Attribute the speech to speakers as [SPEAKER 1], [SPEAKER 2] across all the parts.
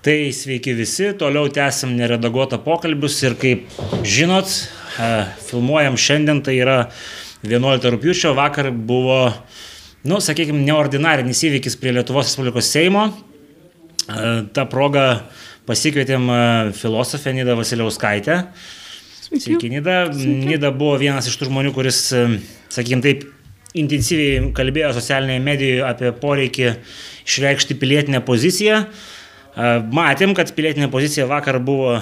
[SPEAKER 1] Tai sveiki visi, toliau tęsim neredaguotą pokalbius ir kaip žinot, e, filmuojam šiandien, tai yra 11 rūpiučio, vakar buvo, nu, sakykime, neordinarinis įvykis prie Lietuvos Respublikos Seimo. E, ta proga pasikvietėm e, filosofę Nidą Vasiliauskaitę. Sveiki, Nida. Sveiki. Nida buvo vienas iš tų žmonių, kuris, sakykime, taip intensyviai kalbėjo socialinėje medijoje apie poreikį išreikšti pilietinę poziciją. Matėm, kad pilietinė pozicija vakar buvo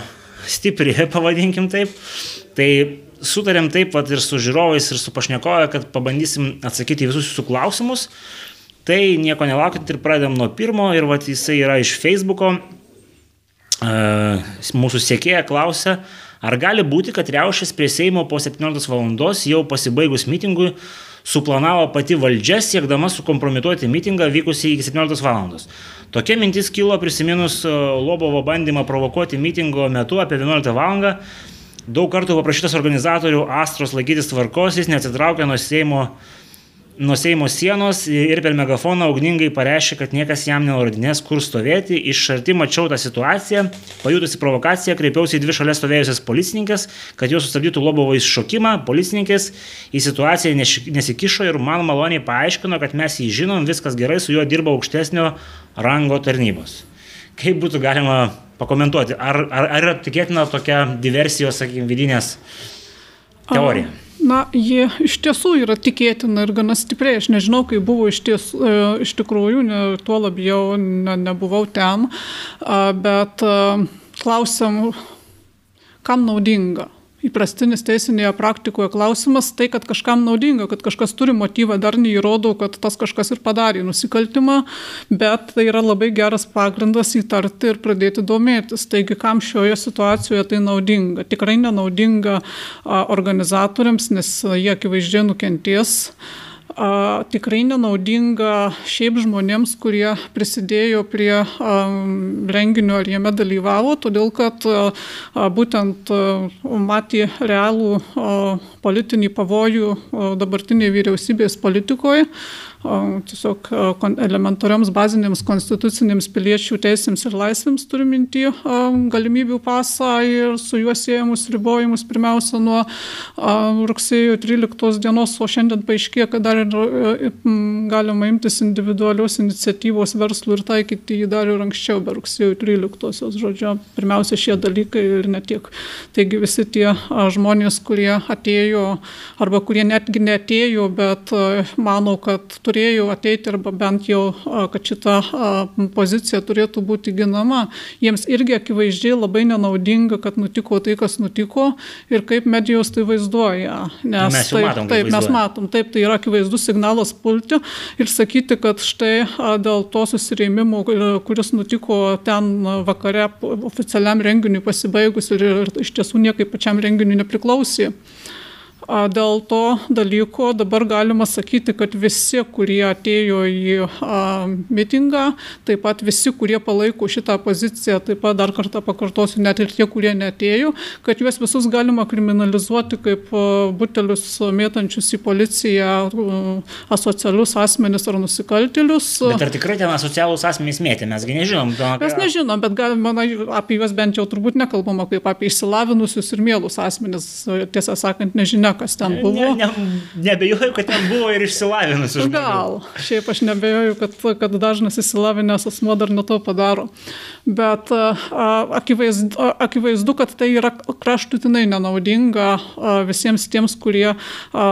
[SPEAKER 1] stipri, pavadinkim taip. Tai sutarėm taip pat ir su žiūrovais, ir su pašnekoje, kad pabandysim atsakyti visus jūsų klausimus. Tai nieko nelaukit ir pradedam nuo pirmo ir vat, jisai yra iš Facebook'o. Mūsų sėkėja klausia, ar gali būti, kad riaušės prie Seimo po 17 val. jau pasibaigus mitingui suplanavo pati valdžia siekdama sukompromituoti mitingą vykusį iki 17 val. Tokia mintis kilo prisiminus e, Lobovo bandymą provokuoti mitingo metu apie 11 val. Daug kartų paprašytas organizatorių Astros laikytis tvarkos, jis neatsitraukė nuo Seimo nuo Seimo sienos ir per megafoną ugningai pareiškė, kad niekas jam nenurodinės, kur stovėti. Iš arti mačiau tą situaciją, pajutusi provokaciją, kreipiausi į dvi šalia stovėjusias policininkės, kad jos sustabdytų Lobovo įšokimą. Policininkės į situaciją nesikišo ir man maloniai paaiškino, kad mes jį žinom, viskas gerai, su juo dirba aukštesnio rango tarnybos. Kaip būtų galima pakomentuoti, ar, ar, ar yra tikėtina tokia diversijos, sakykime, vidinės teorija? Um.
[SPEAKER 2] Na, ji iš tiesų yra tikėtina ir gana stipriai. Aš nežinau, kaip buvo iš, ties, e, iš tikrųjų, ne, tuo labiau ne, nebuvau ten, bet klausim, kam naudinga įprastinis teisinėje praktikoje klausimas tai, kad kažkam naudinga, kad kažkas turi motyvą, dar neįrodo, kad tas kažkas ir padarė nusikaltimą, bet tai yra labai geras pagrindas įtarti ir pradėti domėtis. Taigi, kam šioje situacijoje tai naudinga? Tikrai nenaudinga organizatoriams, nes jie akivaizdžiai nukentės a, tikrai nenaudinga šiaip žmonėms, kurie prisidėjo prie a, renginio ar jame dalyvavo, todėl kad a, būtent a, matė realų a, politinį pavojų a, dabartinėje vyriausybės politikoje tiesiog elementarioms bazinėms konstitucinėms piliečių teisėms ir laisvėms turiu minti galimybių pasą ir su juo siejamus ribojimus pirmiausia nuo rugsėjo 13 dienos, o šiandien paaiškėjo, kad dar ir e, galima imtis individualios iniciatyvos verslų ir taikyti jį dar ir anksčiau, be rugsėjo 13-osios, žodžio, pirmiausia šie dalykai ir ne tiek. Taigi visi tie žmonės, kurie atėjo arba kurie netgi netėjo, bet manau, kad turėjo ateiti arba bent jau, kad šita pozicija turėtų būti ginama, jiems irgi akivaizdžiai labai nenaudinga, kad nutiko tai, kas nutiko ir kaip medijos tai vaizduoja.
[SPEAKER 1] Nes mes taip, matom,
[SPEAKER 2] taip, mes matom, taip, tai yra akivaizdus signalas pulti ir sakyti, kad štai dėl to susirėmimo, kuris nutiko ten vakare oficialiam renginiui pasibaigus ir, ir iš tiesų niekaip pačiam renginiui nepriklausė. Dėl to dalyko dabar galima sakyti, kad visi, kurie atėjo į a, mitingą, taip pat visi, kurie palaiko šitą poziciją, taip pat dar kartą pakartosiu, net ir tie, kurie netėjo, kad juos visus galima kriminalizuoti kaip butelius mėtančius į policiją asocialius asmenis ar nusikaltėlius.
[SPEAKER 1] Bet ar tikrai ten asocialus asmenys mėtė, mesgi nežinom.
[SPEAKER 2] Mes nežinom, bet galima, apie juos bent jau turbūt nekalbama kaip apie išsilavinusius ir mielus asmenis, tiesą sakant, nežinia, kas ten buvo.
[SPEAKER 1] Ne, ne, nebejoju, kad ten buvo ir išsilavinusių žmonių.
[SPEAKER 2] Gal, šiaip aš nebejoju, kad, kad dažnas išsilavinęs asmo dar ne to padaro. Bet a, akivaizdu, akivaizdu, kad tai yra kraštutinai nenaudinga a, visiems tiems, kurie a,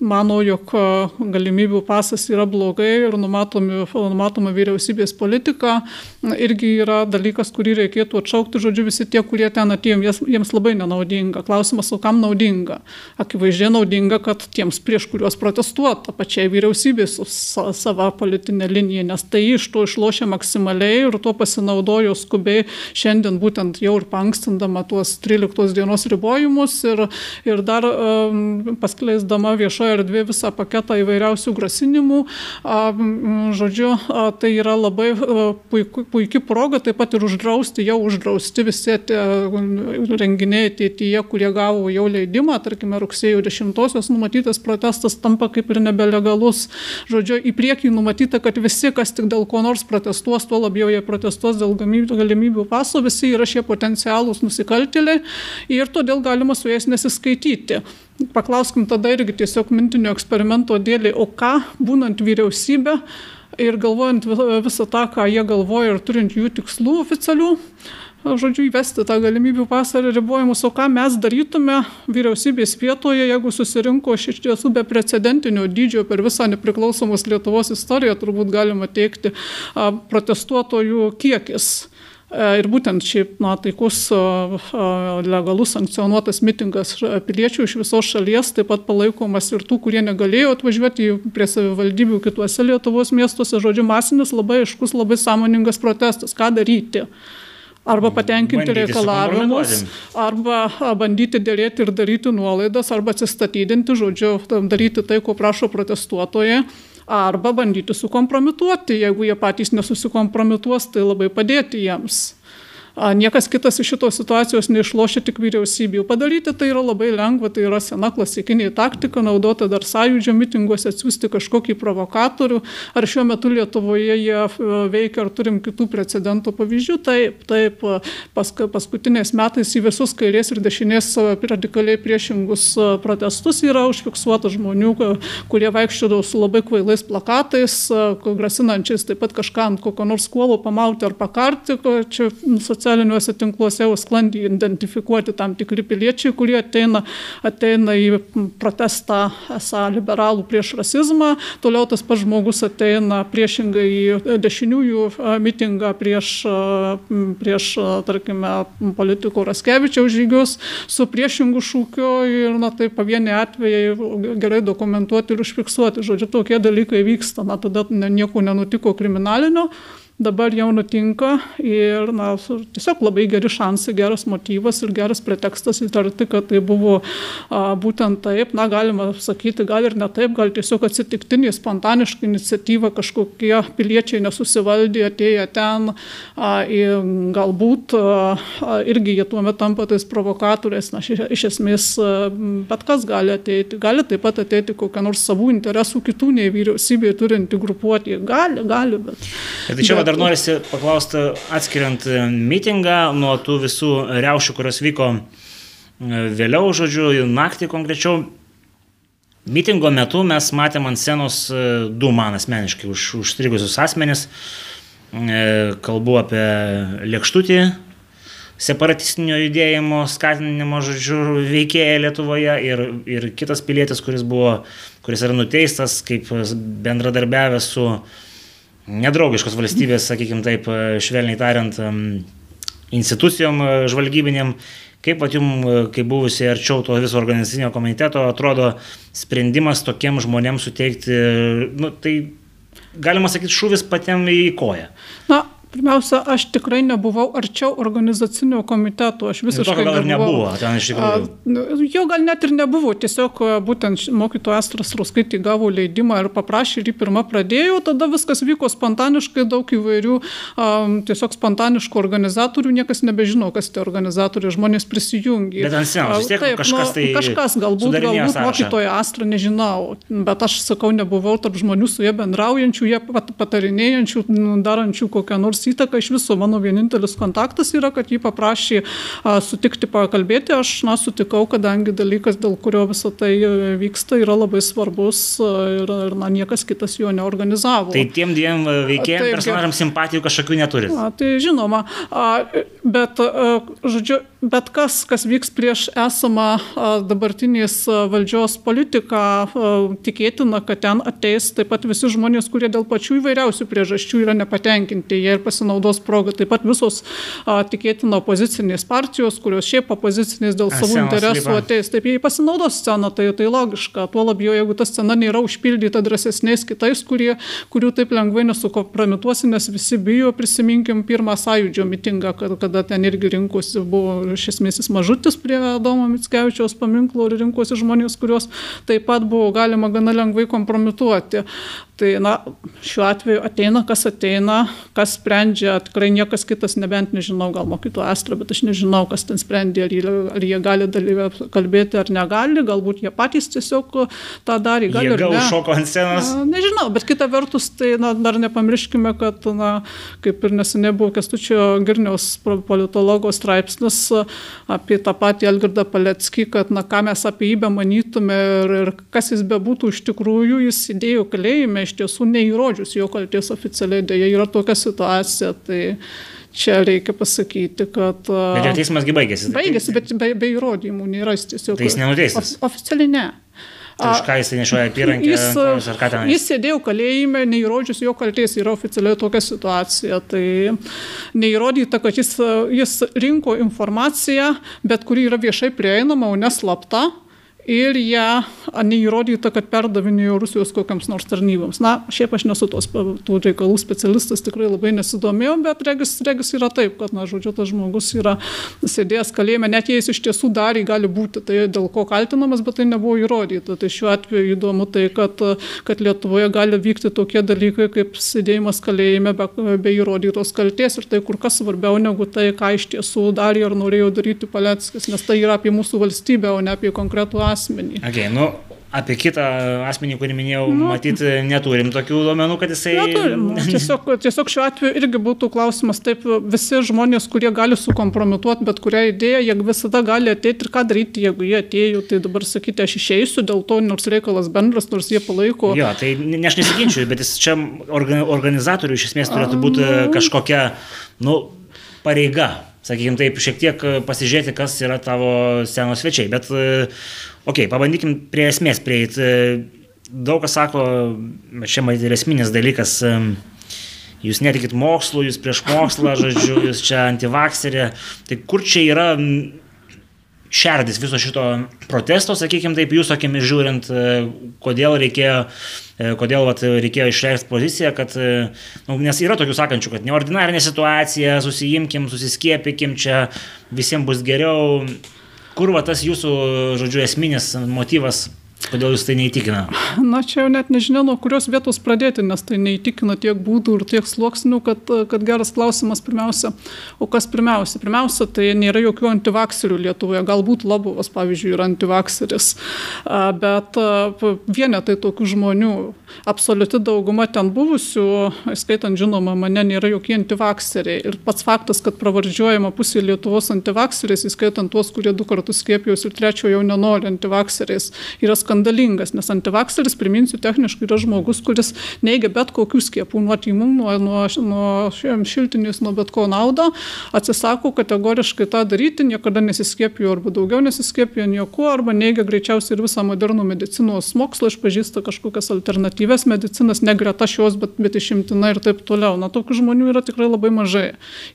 [SPEAKER 2] mano, jog galimybių pasas yra blogai ir numatomi, numatoma vyriausybės politika, irgi yra dalykas, kurį reikėtų atšaukti. Žodžiu, visi tie, kurie ten atėjo, jiems, jiems labai nenaudinga. Klausimas, o kam naudinga? Akivaizdžiai naudinga, kad tiems, prieš kuriuos protestuota, pačiai vyriausybė su sa sava politinė linija, nes tai iš to išlošia maksimaliai ir tuo pasinaudojo skubiai šiandien būtent jau ir pankstindama tuos 13 dienos ribojimus ir, ir dar um, paskleisdama viešoje erdvėje visą paketą įvairiausių grasinimų. Um, žodžiu, tai yra labai puiku, puikia proga taip pat ir uždrausti, jau uždrausti visi tie renginiai ateityje, kurie gavo jau leidimą, tarkim, tarkime, rugsėjo 10-osios numatytas protestas tampa kaip ir nebelegalus. Žodžiu, į priekį numatyta, kad visi, kas tik dėl ko nors protestuos, tuo labiau jie protestuos dėl galimybių paso, visi yra šie potencialūs nusikaltėliai ir todėl galima su jais nesiskaityti. Paklauskim tada irgi tiesiog mintinio eksperimento dėlį, o ką būnant vyriausybė ir galvojant visą tą, ką jie galvoja ir turint jų tikslų oficialių, žodžiu, įvesti tą galimybių pasą ir ribojimus, o ką mes darytume vyriausybės vietoje, jeigu susirinko iš tiesų beprecedentinio dydžio per visą nepriklausomos Lietuvos istoriją, turbūt galima teikti, protestuotojų kiekis. E, ir būtent šiaip na, taikus legalus sankcionuotas mitingas piliečių iš visos šalies, taip pat palaikomas ir tų, kurie negalėjo atvažiuoti prie savivaldybių kituose Lietuvos miestuose, žodžiu, masinis, labai aiškus, labai sąmoningas protestas. Ką daryti? Arba patenkinti bandyti reikalavimus, arba bandyti dėrėti ir daryti nuolaidas, arba atsistatydinti, žodžiu, daryti tai, ko prašo protestuotojai, arba bandyti sukompromituoti, jeigu jie patys nesusikompromituos, tai labai padėti jiems. Niekas kitas iš šitos situacijos neišlošia tik vyriausybių. Padaryti tai yra labai lengva, tai yra sena klasikinė taktika, naudota dar sąjūdžio mitinguose, atsiųsti kažkokį provokatorių. Ar šiuo metu Lietuvoje jie e, veikia, ar turim kitų precedentų pavyzdžių? Taip, taip, pas, paskutiniais metais į visus kairės ir dešinės e, radikaliai priešingus e, protestus yra užfiksuota žmonių, kurie vaikščiodavo su labai kvailais plakatais, grasinančiais taip pat kažką ant kokio nors kuolo pamauti ar pakarti, čia socialiniuose tinkluose jau sklandžiai identifikuoti tam tikri piliečiai, kurie ateina, ateina į protestą esą liberalų prieš rasizmą, toliau tas pats žmogus ateina priešingai į dešiniųjų mitingą prieš, prieš tarkime, politikų Raskevičiaus žygius su priešingu šūkiu ir, na, tai pavieniai atvejai gerai dokumentuoti ir užfiksuoti. Žodžiu, tokie dalykai vyksta, na, tada nieko nenutiko kriminalinio dabar jau nutinka ir na, tiesiog labai geri šansai, geras motyvas ir geras pretekstas įtarti, kad tai buvo a, būtent taip, na galima sakyti, gal ir ne taip, gal tiesiog atsitiktinė, spontaniška iniciatyva kažkokie piliečiai nesusivaldė, atėję ten a, ir galbūt a, irgi jie tuo metu tampa tais provokatoriais, na iš, iš esmės a, bet kas gali ateiti, gali taip pat ateiti kokią nors savų interesų kitų nei vyriausybėje turinti grupuotė, gali, gali, bet.
[SPEAKER 1] bet tai čia bet, dar norisi paklausti, atskiriant mitingą nuo tų visų reušių, kurios vyko e, vėliau, žodžiu, naktį konkrečiau. Mitingo metu mes matėm ant scenos e, du man asmeniškai už, užstrigusius asmenis. E, kalbu apie lėkštutį separatistinio judėjimo skatinimo, žodžiu, veikėją Lietuvoje ir, ir kitas pilietis, kuris buvo, kuris yra nuteistas kaip bendradarbiavęs su uh, nedraugiškos valstybės, sakykime taip, švelniai tariant, institucijom e, žvalgybinėm. Kaip pat jums, e, kaip buvusiai arčiau to viso organizacinio komiteto, atrodo sprendimas tokiem žmonėms suteikti, nu, tai galima sakyti, šūvis patiem į koją?
[SPEAKER 2] Na, Pirmiausia, aš tikrai nebuvau arčiau organizacinio komiteto, aš visiškai
[SPEAKER 1] gal
[SPEAKER 2] nebuvau.
[SPEAKER 1] nebuvo. Ten iš tikrųjų.
[SPEAKER 2] Nu, jo gal net ir nebuvo, tiesiog būtent mokytojas Astras Ruskaitį gavo leidimą ir paprašė ir jį pirmą pradėjau, tada viskas vyko spontaniškai, daug įvairių um, tiesiog spontaniškų organizatorių, niekas nebežino, kas tie organizatoriai, žmonės prisijungė.
[SPEAKER 1] Bet ant scenos vis tiek Taip, kažkas nu, tai.
[SPEAKER 2] Kažkas, galbūt, galbūt mokytoja Astra, nežinau, bet aš sakau, nebuvau tarp žmonių su jie bendraujančių, jie pat, patarinėjančių, darančių kokią nors įtaka iš viso mano vienintelis kontaktas yra, kad jį paprašė sutikti pakalbėti, aš na, sutikau, kadangi dalykas, dėl kurio visą tai e, vyksta, yra labai svarbus ir, ir na, niekas kitas jo neorganizavo.
[SPEAKER 1] Tai tiem dviem e, veikėjams, personažams simpatijų kažkokių neturi.
[SPEAKER 2] Tai žinoma, bet, a, žodžiu, bet kas, kas vyks prieš esamą dabartinės valdžios politiką, tikėtina, kad ten ateis taip pat visi žmonės, kurie dėl pačių įvairiausių priežasčių yra nepatenkinti. Jie ir pasinaudos progą. Taip pat visos tikėtina opozicinės partijos, kurios šiaip opozicinės dėl savų interesų ateis, taip jie pasinaudos sceną, tai, tai logiška. Tuo labiau, jeigu ta scena nėra užpildyta drąsesniais kitais, kurie, kurių taip lengvai nesukompromituosi, nes visi bijo, prisiminkim pirmą sąjūdžio mitingą, kad, kada ten irgi rinkosi, buvo iš esmės jis mažutis prie Domo Mitskevičiaus paminklo ir rinkosi žmonės, kuriuos taip pat buvo galima gana lengvai kompromituoti. Tai, na, šiuo atveju ateina, kas ateina, kas sprendžia, tikrai niekas kitas, nebent nežinau, gal mokytų Astra, bet aš nežinau, kas ten sprendė, ar jie, ar jie gali dalyvę kalbėti ar negali, galbūt jie patys tiesiog tą darė, gali.
[SPEAKER 1] Jie gal šoko ant scenos.
[SPEAKER 2] Na, nežinau, bet kita vertus, tai na, dar nepamirškime, kad, na, kaip ir neseniai buvo Kestučio Girniaus politologo straipsnis apie tą patį Elgirdą Paleckį, kad, na, ką mes apie jį bemanytume ir, ir kas jis bebūtų iš tikrųjų, jis įdėjo kalėjime iš tiesų neįrodžius jo kalties oficialiai, dėja yra tokia situacija. Tai čia reikia pasakyti, kad...
[SPEAKER 1] Bet jo teismasgi baigėsi.
[SPEAKER 2] Tai baigėsi, bet be, be įrodymų nėra jis tiesiog.
[SPEAKER 1] Tai jis nenuteistas.
[SPEAKER 2] Of, oficialiai ne.
[SPEAKER 1] Tai už ką jis nešioja apyrankę?
[SPEAKER 2] Jis? Jis sėdėjo kalėjime, neįrodžius jo kalties, yra oficialiai tokia situacija. Tai neįrodyta, kad jis, jis rinko informaciją, bet kuri yra viešai prieinama, o neslapta ir ją neįrodyta, kad perdavinėjo Rusijos kokiams nors tarnyboms. Na, šiaip aš nesu tos tų reikalų specialistas, tikrai labai nesidomėjau, bet regis, regis yra taip, kad, na, žodžiu, tas žmogus yra sėdėjęs kalėjime, net jei jis iš tiesų darė, gali būti, tai dėl ko kaltinamas, bet tai nebuvo įrodyta. Tai šiuo atveju įdomu tai, kad, kad Lietuvoje gali vykti tokie dalykai kaip sėdėjimas kalėjime be, be įrodytos kalties ir tai kur kas svarbiau negu tai, ką iš tiesų darė ar norėjo daryti Paleckis, nes tai yra apie mūsų valstybę, o ne apie konkretų asmenį asmenį.
[SPEAKER 1] Okay, nu, apie kitą asmenį, kurį minėjau, nu, matyti neturim tokių duomenų, kad jisai...
[SPEAKER 2] Neturim. Tiesiog, tiesiog šiuo atveju irgi būtų klausimas, taip, visi žmonės, kurie gali sukompromituoti bet kurią idėją, jie visada gali ateiti ir ką daryti, jeigu jie atėjo, tai dabar sakyti, aš išeisiu dėl to, nors reikalas bendras, nors jie palaiko.
[SPEAKER 1] Jo, tai ne aš nesiginčiu, bet jis čia organizatorių iš esmės turėtų būti kažkokia, nu, pareiga sakykime taip, šiek tiek pasižiūrėti, kas yra tavo senos svečiai. Bet Ok, pabandykim prie esmės prieiti. Daug kas sako, čia matyti ir esminis dalykas, jūs netikit mokslu, jūs prieš mokslą, žodžiu, jūs čia antivakserė. Tai kur čia yra šerdis viso šito protesto, sakykime taip, jūsų akimis žiūrint, kodėl reikėjo, kodėl vat, reikėjo išreikšti poziciją, kad, nu, nes yra tokių sakančių, kad neordinarinė situacija, susijimkim, susiskiepikim, čia visiems bus geriau. Kur va tas jūsų, žodžiu, esminis motyvas Kodėl jūs tai neįtikina?
[SPEAKER 2] Na, čia jau net nežinia, nuo kurios vietos pradėti, nes tai neįtikina tiek būdų ir tiek sluoksnių, kad, kad geras klausimas pirmiausia. O kas pirmiausia? Pirmiausia, tai nėra jokių antivakserių Lietuvoje. Galbūt Labovas, pavyzdžiui, yra antivakseris. Bet vienetai tokių žmonių, absoliuti dauguma ten buvusių, skaitant žinoma, mane nėra jokie antivakseriai. Ir pats faktas, kad pravardžiuojama pusė Lietuvos antivakseriais, įskaitant tuos, kurie du kartus skiepijus ir trečio jau nenori antivakseriais, yra skandalingas skandalingas, nes antivakseris, priminsiu, techniškai yra žmogus, kuris neigia bet kokių skiepų, nuo tymų, nuo, nuo, nuo šiltinės, nuo bet ko naudą, atsisako kategoriškai tą daryti, niekada nesiskiepijo arba daugiau nesiskiepijo nieko, arba neigia greičiausiai ir visą modernų medicinos mokslą, išpažįsta kažkokias alternatyves medicinas, ne greta šios, bet, bet išimtina ir taip toliau. Na, tokių žmonių yra tikrai labai mažai.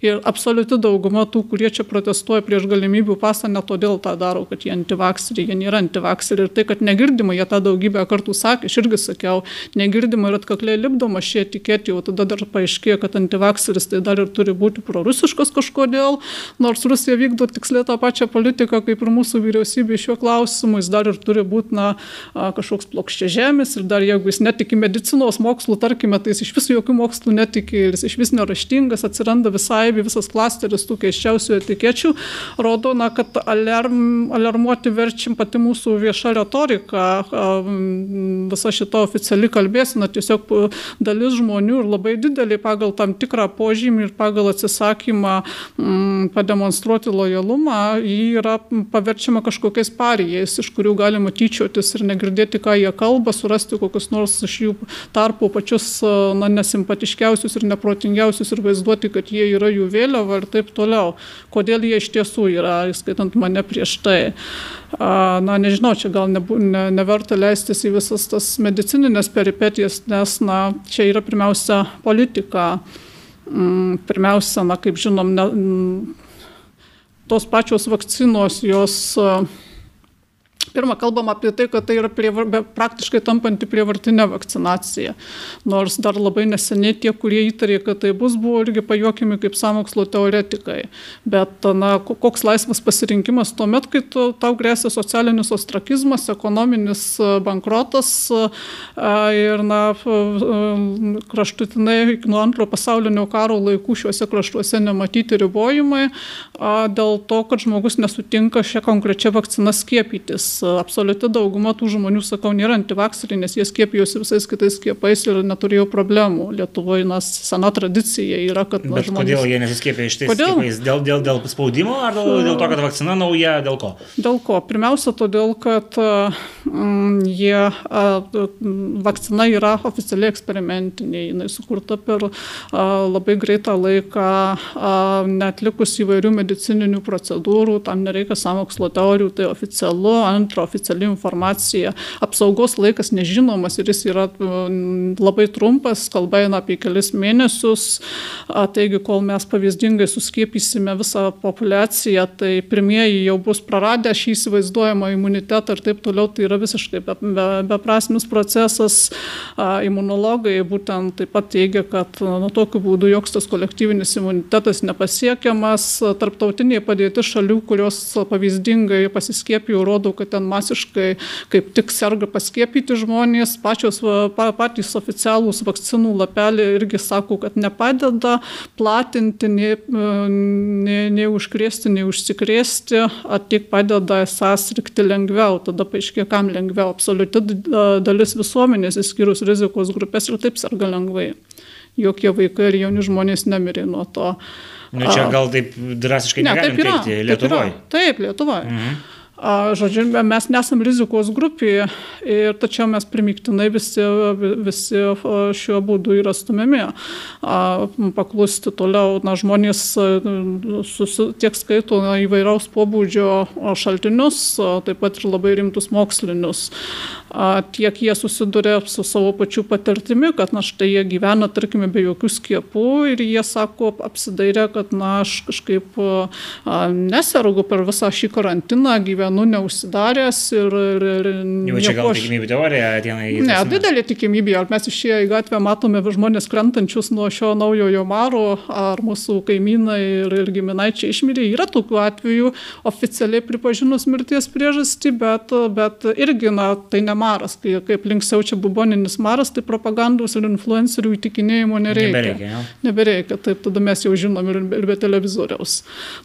[SPEAKER 2] Ir absoliuti dauguma tų, kurie čia protestuoja prieš galimybių pasą, ne todėl tą daro, kad jie antivakseriai, jie nėra antivakseriai. Ir tai, kad negirdė negirdima, jie tą daugybę kartų sakė, aš irgi sakiau, negirdima ir atkakliai lipdoma šie etiketė, o tada dar paaiškėjo, kad antivakseris tai dar ir turi būti prorusiškas kažkodėl, nors Rusija vykdo tiksliai tą pačią politiką kaip ir mūsų vyriausybė šiuo klausimu, jis dar ir turi būti na, kažkoks plokščia žemės ir dar jeigu jis netiki medicinos mokslų, tarkime, tai jis iš visų jokių mokslų netiki ir jis iš vis neraštingas, atsiranda visai visas klasteris tų keiščiausių etikečių, rodo, na, kad alarm, alarmuoti verčiam pati mūsų vieša retorika visa šita oficiali kalbėsina, tiesiog dalis žmonių ir labai didelį pagal tam tikrą požymį ir pagal atsisakymą m, pademonstruoti lojalumą, jį yra paverčiama kažkokiais parijais, iš kurių galima tyčiotis ir negirdėti, ką jie kalba, surasti kokius nors iš jų tarpų pačius na, nesimpatiškiausius ir neprotingiausius ir vaizduoti, kad jie yra jų vėliava ir taip toliau. Kodėl jie iš tiesų yra, skaitant mane prieš tai. Na, nežinau, čia gal nebu, ne, neverta leistis į visas tas medicininės peripetijas, nes, na, čia yra pirmiausia politika. Mm, pirmiausia, na, kaip žinom, ne, tos pačios vakcinos, jos Pirma, kalbam apie tai, kad tai yra prievar, praktiškai tampanti prievartinė vakcinacija. Nors dar labai neseniai tie, kurie įtarė, kad tai bus, buvo irgi pajuokimi kaip samokslo teoretikai. Bet na, koks laisvas pasirinkimas tuo met, kai tu, tau grėsia socialinis ostrakizmas, ekonominis e, bankrotas e, ir na, kraštutinai nuo antro pasaulinio karo laikų šiuose kraštuose nematyti ribojimai dėl to, kad žmogus nesutinka šią konkrečią vakciną skiepytis absoliuti dauguma tų žmonių, sakau, nėra antivakseriai, nes jie skiepijosi visais kitais skiepais ir neturėjo problemų. Lietuvoje, na, sena tradicija yra, kad...
[SPEAKER 1] Na, Bet žmonės... kodėl jie nesiskiepia iš tais kodėl? Dėl, dėl, dėl spaudimo ar dėl, dėl to, kad vakcina nauja, dėl ko?
[SPEAKER 2] Dėl ko? Pirmiausia, todėl, kad mm, jie, a, vakcina yra oficialiai eksperimentinė, jinai sukurta per a, labai greitą laiką, a, netlikus įvairių medicininių procedūrų, tam nereikia samokslo teorijų, tai oficialu, ant centro oficiali informacija. Apsaugos laikas nežinomas ir jis yra labai trumpas, kalba eina apie kelis mėnesius. Taigi, kol mes pavyzdingai suskiepysime visą populaciją, tai pirmieji jau bus praradę šį įsivaizduojamą imunitetą ir taip toliau. Tai yra visiškai beprasmis be, be procesas. Imunologai būtent taip pat teigia, kad nuo tokiu būdu joks tas kolektyvinis imunitetas nepasiekiamas. Tarptautinėje padėti šalių, kurios pavyzdingai pasiskiepijo, rodo, kad ten masiškai kaip tik serga paskiepyti žmonės, pačios pa, patys oficialūs vakcinų lapeliai irgi sako, kad nepadeda platinti, nei, nei, nei užkrėsti, nei užsikrėsti, tik padeda esą sirgti lengviau, tada paaiškė, kam lengviau, absoliuti dalis visuomenės, įskyrus rizikos grupės ir taip serga lengvai. Jokie vaikai ir jauni žmonės nemirė nuo to.
[SPEAKER 1] Nu, čia gal taip drastiškai ne, taip yra, Lietuvoje.
[SPEAKER 2] Taip, taip Lietuvoje. Mhm. Žodžiu, mes nesam rizikos grupėje, ir tačiau mes primiktinai visi, visi šiuo būdu yra stumiami. Paklusti toliau, na, žmonės susi, tiek skaito na, įvairiaus pobūdžio šaltinius, taip pat ir labai rimtus mokslinius. Tiek jie susiduria su savo pačių patirtimi, kad na štai jie gyvena, tarkime, be jokių skiepų ir jie sako, apsidairė, kad na aš kažkaip nesergu per visą šį karantiną, gyvenu gyvenu neužsidaręs ir... ir, ir
[SPEAKER 1] Jau čia gal tikimybė teorija ateina į...
[SPEAKER 2] Ne, didelė tikimybė, ar mes išėję į gatvę matome žmonės krentančius nuo šio naujojo maro, ar mūsų kaimynai ir, ir giminaičiai išmirė, yra tokių atvejų oficialiai pripažinus mirties priežastį, bet, bet irgi, na, tai ne maras, kai, kaip link siaučia buboninis maras, tai propagandos ir influencerių įtikinėjimo nereikia.
[SPEAKER 1] Nebereikia, ja.
[SPEAKER 2] Nebereikia, taip tada mes jau žinom ir, ir be televizoriaus.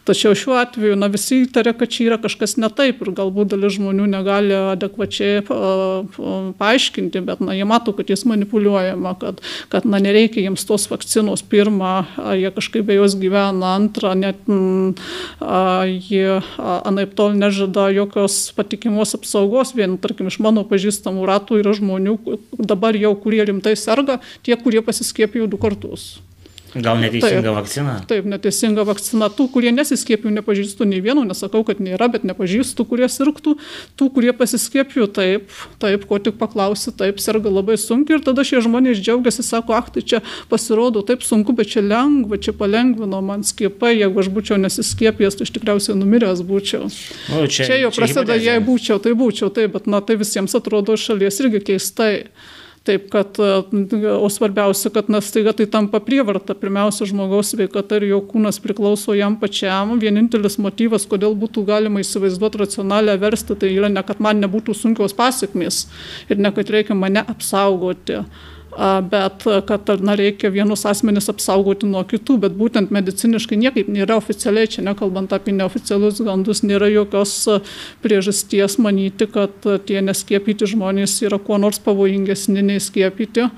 [SPEAKER 2] Tačiau šiuo atveju, na, visi įtarė, kad čia yra kažkas ne taip ir galbūt dalis žmonių negali adekvačiai paaiškinti, bet na, jie mato, kad jis manipuliuojama, kad, kad na, nereikia jiems tos vakcinos pirmą, jie kažkaip be jos gyvena, antrą, net m, jie anaip tol nežada jokios patikimos apsaugos, vien, tarkim, iš mano pažįstamų ratų yra žmonių dabar jau, kurie rimtai serga, tie, kurie pasiskiepijo du kartus.
[SPEAKER 1] Gal neteisinga taip, vakcina?
[SPEAKER 2] Taip, neteisinga vakcina. Tų, kurie nesiskiepijo, nepažįstu nei vieno, nesakau, kad nėra, bet nepažįstu, kurie sirgtų. Tų, kurie pasiskiepijo, taip, taip, ko tik paklausi, taip, serga labai sunkiai ir tada šie žmonės džiaugiasi, sako, ah, tai čia pasirodo taip sunku, bet čia lengva, čia palengvino man skiepai, jeigu aš būčiau nesiskiepijęs, tai aš tikriausiai numiręs būčiau.
[SPEAKER 1] O, čia,
[SPEAKER 2] čia jau prasideda, jei būčiau, tai būčiau, taip, bet na, tai visiems atrodo šalies irgi keistai. Taip, kad, e, o svarbiausia, kad na, staiga tai tampa prievarta. Pirmiausia, žmogaus sveikata ir jo kūnas priklauso jam pačiam. Vienintelis motyvas, kodėl būtų galima įsivaizduoti racionalią verstą, tai yra ne, kad man nebūtų sunkios pasiekmes ir ne, kad reikia mane apsaugoti bet kad na, reikia vienus asmenis apsaugoti nuo kitų, bet būtent mediciniškai niekaip nėra oficialiai, čia nekalbant apie neoficialius gandus, nėra jokios priežasties manyti, kad tie neskiepyti žmonės yra kuo nors pavojingesni nei skiepyti.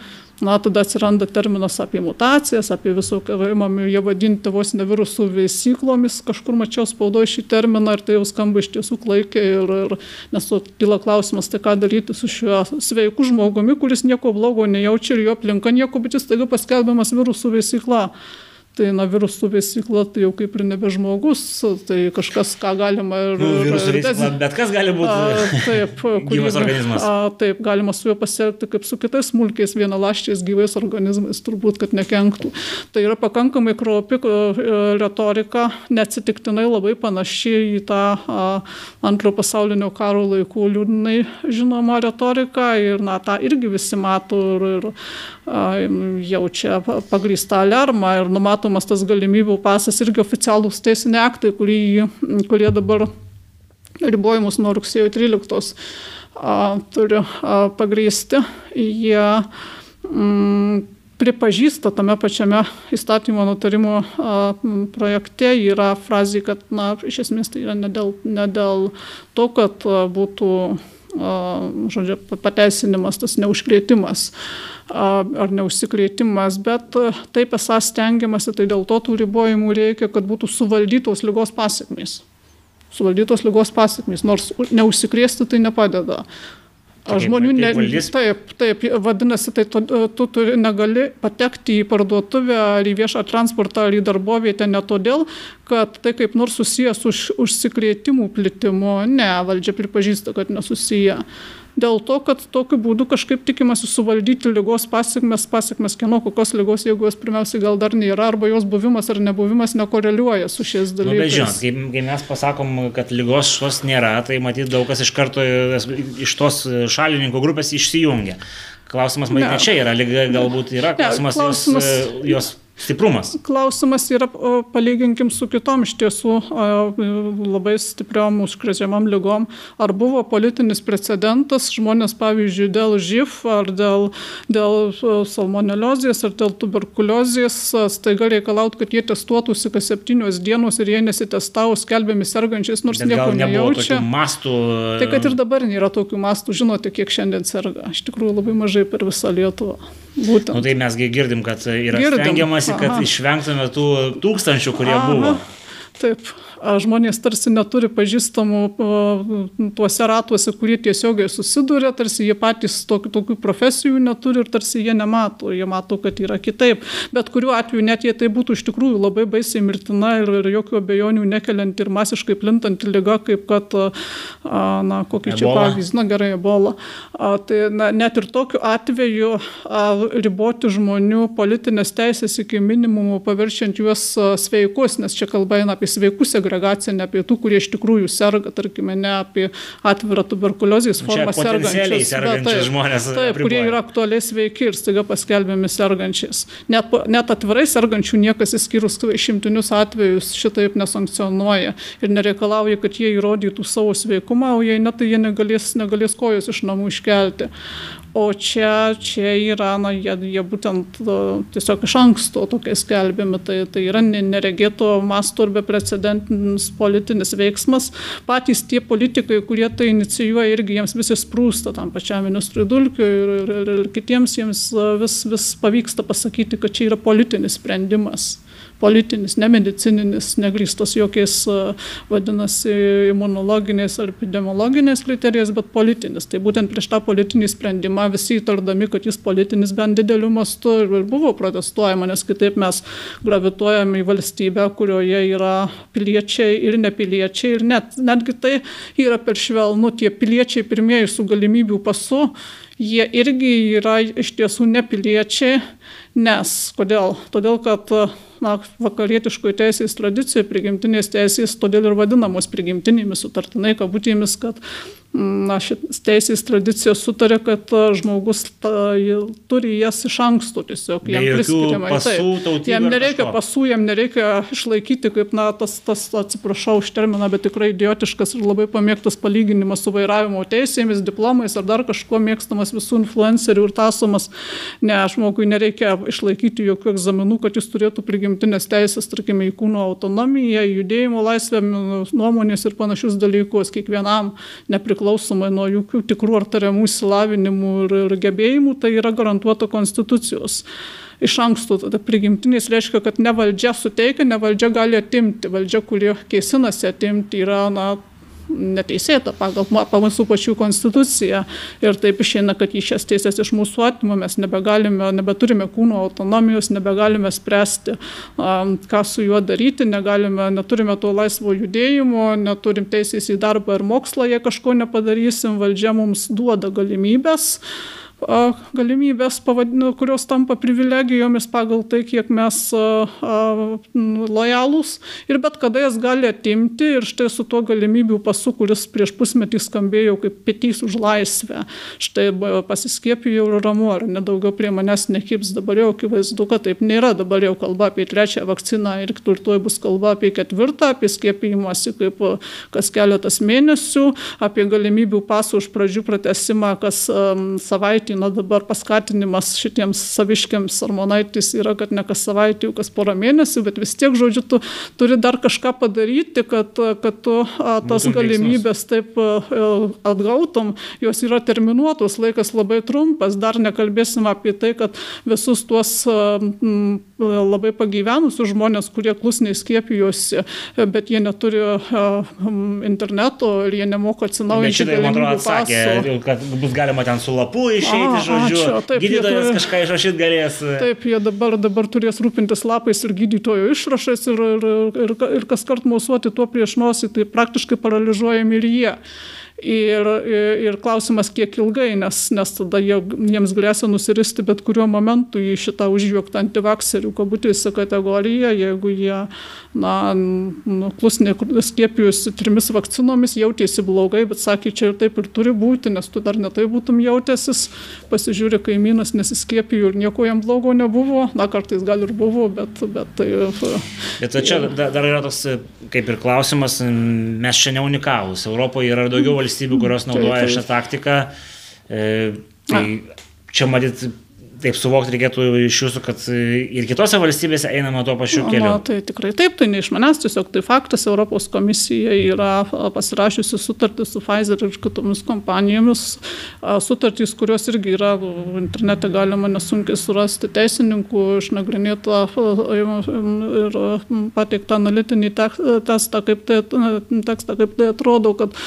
[SPEAKER 2] Na, tada atsiranda terminas apie mutacijas, apie visokio, imami jie vadinti vos ne virusų veisyklomis, kažkur mačiau spaudoje šį terminą ir tai jau skamba iš tiesų klaikiai ir, ir nes kyla klausimas, tai ką daryti su šiuo sveiku žmogumi, kuris nieko blogo nejaučia ir jo aplinka nieko, bet jis taiga paskelbiamas virusų veisykla. Tai na virusų vesykla tai jau kaip ir nebe žmogus, tai kažkas, ką galima ir...
[SPEAKER 1] Nu, virusų vesykla, bet kas gali būti a, taip, gyvas organizmas.
[SPEAKER 2] A, taip, galima su juo pasielgti kaip su kitais smulkiais vienalaščiais gyvais organizmais, turbūt, kad nekenktų. Tai yra pakankamai kruopi retorika, neatsitiktinai labai panaši į tą a, antrojo pasaulinio karo laikų liūdnai žinoma retorika ir na tą irgi visi mato ir, ir jaučia pagrįstą alarmą ir numatomas tas galimybių pasas irgi oficialūs teisiniai aktai, kurie, kurie dabar ribojimus nuo rugsėjo 13 turi pagrįsti. Jie mm, pripažįsta tame pačiame įstatymo nutarimo projekte yra frazė, kad na, iš esmės tai yra ne dėl, ne dėl to, kad būtų žodžiu, pateisinimas, tas neužkrėtimas ar neužsikrėtimas, bet taip esą stengiamasi, tai dėl to tų ribojimų reikia, kad būtų suvaldytos lygos pasiekmės. Suvaldytos lygos pasiekmės, nors neužsikrėsti tai nepadeda. Žmonių ne,
[SPEAKER 1] kaip valdys?
[SPEAKER 2] taip, taip, vadinasi, tai tu, tu turi, negali patekti į parduotuvę ar į viešą transportą ar į darbovietę ne todėl, kad tai kaip nors susijęs už, užsikrėtimų plitimu. Ne, valdžia pripažįsta, kad nesusiję. Dėl to, kad tokiu būdu kažkaip tikimasi suvaldyti lygos pasiekmes, pasiekmes kieno kokios lygos, jeigu jos pirmiausiai gal dar nėra, arba jos buvimas ar nebuvimas nekoreliuoja su šiais
[SPEAKER 1] Nu, bet žinot,
[SPEAKER 2] dalykais.
[SPEAKER 1] kai, kai mes pasakom, kad lygos šios nėra, tai matyt daug kas iš karto iš tos šalininkų grupės išsijungia. Klausimas, matyt,
[SPEAKER 2] Ne.
[SPEAKER 1] ne čia yra lyga, galbūt yra klausimas,
[SPEAKER 2] klausimas-
[SPEAKER 1] Jos, jos stiprumas.
[SPEAKER 2] Klausimas yra, palyginkim su kitom iš tiesų labai stipriom užkrečiamam lygom. Ar buvo politinis precedentas žmonės, pavyzdžiui, dėl živ ar dėl, dėl salmoneliozės ar dėl tuberkuliozės staiga reikalauti, kad jie testuotųsi kas septynios dienos ir jie nesitestavo skelbiami sergančiais, nors
[SPEAKER 1] Bet
[SPEAKER 2] nieko nejaučia.
[SPEAKER 1] mastų.
[SPEAKER 2] Tai kad ir dabar nėra tokių mastų, žinote, kiek šiandien serga. Iš tikrųjų labai mažai per visą Lietuvą. Būtent.
[SPEAKER 1] Nu, tai mesgi girdim, kad yra
[SPEAKER 2] Girdim.
[SPEAKER 1] stengiamasi, kad
[SPEAKER 2] Aha.
[SPEAKER 1] išvengtume tų tūkstančių, kurie
[SPEAKER 2] Aha.
[SPEAKER 1] buvo.
[SPEAKER 2] Taip, žmonės tarsi neturi pažįstamų tuose ratuose, kurie tiesiogiai susiduria, tarsi jie patys tokių, tokių profesijų neturi ir tarsi jie nemato, jie mato, kad yra kitaip. Bet kuriuo atveju, net jei tai būtų iš tikrųjų labai baisiai mirtina ir, ir jokių abejonių nekelianti ir masiškai plintanti lyga, kaip kad, na, kokį čia pavyzdį, na gerai, ebola. Tai na, net ir tokiu atveju riboti žmonių politinės teisės iki minimumo, paverčiant juos sveikus, nes čia kalba eina apie sveikų segregaciją, ne apie tų, kurie iš tikrųjų serga, tarkime, ne apie atvirą tuberkuliozės
[SPEAKER 1] Čia
[SPEAKER 2] formą sergančius.
[SPEAKER 1] sergančius
[SPEAKER 2] taip,
[SPEAKER 1] žmones
[SPEAKER 2] Taip, kurie
[SPEAKER 1] apriboja.
[SPEAKER 2] yra aktualiai sveiki ir staiga paskelbiami sergančiais. Net, net atvirai sergančių niekas įskyrus išimtinius atvejus šitaip nesankcionuoja ir nereikalauja, kad jie įrodytų savo sveikumą, o jei ne, tai jie negalės, negalės kojos iš namų iškelti. O čia, čia yra, na, jie, jie būtent tiesiog iš anksto tokie skelbiami, tai, tai yra ne- neregėto masto ir beprecedentinis politinis veiksmas. Patys tie politikai, kurie tai inicijuoja, irgi jiems visi sprūsta tam pačiam ministrui Dulkiui ir, ir, ir, ir kitiems jiems vis, vis pavyksta pasakyti, kad čia yra politinis sprendimas politinis, nemedicininis, negrįstas jokiais, a, vadinasi, imunologiniais ar epidemiologiniais kriterijais, bet politinis. Tai būtent prieš tą politinį sprendimą visi įtardami, kad jis politinis bent dideliu mastu ir buvo protestuojama, nes kitaip mes gravituojame į valstybę, kurioje yra piliečiai ir nepiliečiai ir net, netgi tai yra per švelnu, tie piliečiai pirmieji su galimybių pasu, jie irgi yra iš tiesų nepiliečiai, nes kodėl? Todėl, kad na, vakarietiškoje teisės tradicijoje prigimtinės teisės todėl ir vadinamos prigimtinėmis sutartinai kabutėmis, kad na, šitas teisės tradicija sutarė, kad žmogus ta, turi jas iš anksto tiesiog. Jam priskiriama. Taip. Jam nereikia pasų, jam nereikia išlaikyti kaip, na, tas, tas atsiprašau už terminą, bet tikrai idiotiškas ir labai pamėgtas palyginimas su vairavimo teisėmis, diplomais ar dar kažkuo mėgstamas visų influencerių ir tasomas. Ne, žmogui nereikia išlaikyti jokių egzaminų, kad jis turėtų prigimtinės teisės, tarkime, į kūno autonomiją, judėjimo laisvę, nuomonės ir panašius dalykus kiekvienam nepriklausomai nuo jokių tikrų ar tariamų įsilavinimų ir, ir gebėjimų, tai yra garantuota konstitucijos iš anksto tada prigimtinis reiškia, kad ne valdžia suteikia, ne valdžia gali atimti. Valdžia, kuri kėsinasi atimti, yra na, neteisėta pagal mūsų pačių konstituciją. Ir taip išeina, kad į šias teisės iš mūsų atima mes nebegalime, nebeturime kūno autonomijos, nebegalime spręsti, ką su juo daryti, negalime, neturime to laisvo judėjimo, neturim teisės į darbą ir mokslą, jei kažko nepadarysim, valdžia mums duoda galimybės galimybės, kurios tampa privilegijomis pagal tai, kiek mes lojalūs ir bet kada jas gali atimti ir štai su tuo galimybių pasu, kuris prieš pusmetį skambėjo kaip petys už laisvę. Štai pasiskiepijau ir ramu, ar nedaugiau prie manęs nekips, dabar jau akivaizdu, kad taip nėra, dabar jau kalba apie trečią vakciną ir turtuoj bus kalba apie ketvirtą, apie skiepijimąsi kaip kas keletas mėnesių, apie galimybių pasų už pradžių pratesimą kas um, savaitę na dabar paskatinimas šitiems saviškiams armonaitis yra, kad ne kas savaitį, kas porą mėnesių, bet vis tiek, žodžiu, tu turi dar kažką padaryti, kad, kad tu a, tas Būtum galimybės veiksmus. taip a, atgautum, jos yra terminuotos, laikas labai trumpas, dar nekalbėsim apie tai, kad visus tuos a, m, labai pagyvenusius žmonės, kurie klusniai skiepijosi, bet jie neturi interneto ir jie nemoka atsinaujinti.
[SPEAKER 1] Bet šitai, man atrodo, atsakė, kad bus galima ten su lapu išeiti išeiti, žodžiu. Ačiū, taip, gydytojas turi, kažką išrašyti galės.
[SPEAKER 2] Taip, jie dabar, dabar turės rūpintis lapais ir gydytojo išrašais ir, ir, ir, ir kas kart mosuoti tuo prieš nosį, tai praktiškai paralyžiuojami ir jie. Ir, ir, klausimas, kiek ilgai, nes, nes tada jie, jiems grėsia nusiristi bet kuriuo momentu į šitą užjuoktą antivakserių kabutėse kategoriją, jeigu jie na, nu, klusniai skiepijusi trimis vakcinomis, jautėsi blogai, bet sakė, čia ir taip ir turi būti, nes tu dar netai būtum jautęsis, pasižiūrė, kaimynas nesiskiepijo ir nieko jam blogo nebuvo, na, kartais gal ir buvo, bet, bet tai...
[SPEAKER 1] Bet čia dar yra toks kaip ir klausimas, mes čia ne unikalūs, Europoje yra daugiau valstybių, kurios naudoja šią taktiką. E, tai čia matyt taip suvokti reikėtų iš jūsų, kad ir kitose valstybėse einama tuo pačiu keliu. Na,
[SPEAKER 2] tai tikrai taip, tai ne iš manęs, tiesiog tai faktas, Europos komisija yra pasirašiusi sutartį su Pfizer ir kitomis kompanijomis, sutartys, kurios irgi yra internete galima nesunkiai surasti teisininkų, išnagrinėtą ir pateiktą analitinį testą, kaip tai, tekstą, kaip tai atrodo, kad,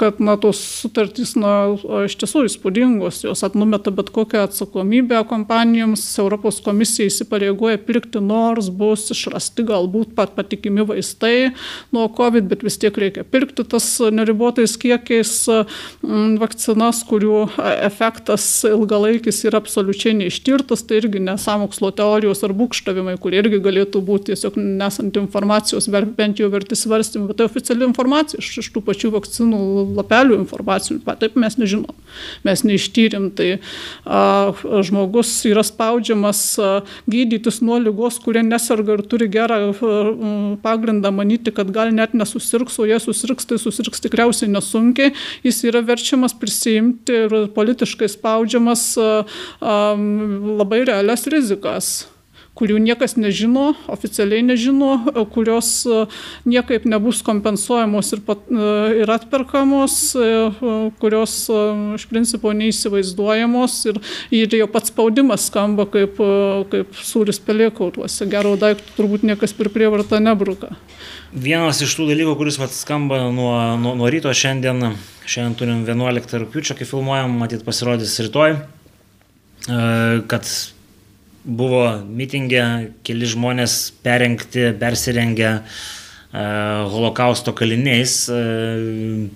[SPEAKER 2] kad na, tos sutartys na, iš tiesų įspūdingos, jos atnumeta bet kokią atsakomybę kompanijoms Europos komisija įsipareigoja pirkti, nors bus išrasti galbūt pat patikimi vaistai nuo COVID, bet vis tiek reikia pirkti tas neribotais kiekiais mm, vakcinas, kurių efektas ilgalaikis yra absoliučiai neištirtas, tai irgi nesamokslo teorijos ar būkštavimai, kurie irgi galėtų būti tiesiog nesant informacijos, bent jau verti svarstymų, bet tai oficiali informacija iš, iš tų pačių vakcinų lapelių informacijų, taip mes nežinom, mes neištyrim, tai a, žmogus žmogus yra spaudžiamas gydytis nuo lygos, kurie neserga ir turi gerą pagrindą manyti, kad gal net nesusirgs, o jie susirgs, tai susirgs tikriausiai nesunkiai, jis yra verčiamas prisijimti ir politiškai spaudžiamas labai realias rizikas kurių niekas nežino, oficialiai nežino, kurios e, niekaip nebus kompensuojamos ir, pat, e, ir atperkamos, e, kurios iš principo neįsivaizduojamos ir, ir jo pats spaudimas skamba kaip, kaip sūris pelėkautuose. Gero daiktų turbūt niekas per prievartą nebruka.
[SPEAKER 1] Vienas iš tų dalykų, kuris vat, skamba nuo, nuo, nuo ryto šiandien, šiandien turim 11 rūpiučio, kai filmuojam, matyt pasirodys rytoj, kad buvo mitingė, keli žmonės perengti, persirengę uh, holokausto kaliniais. Uh,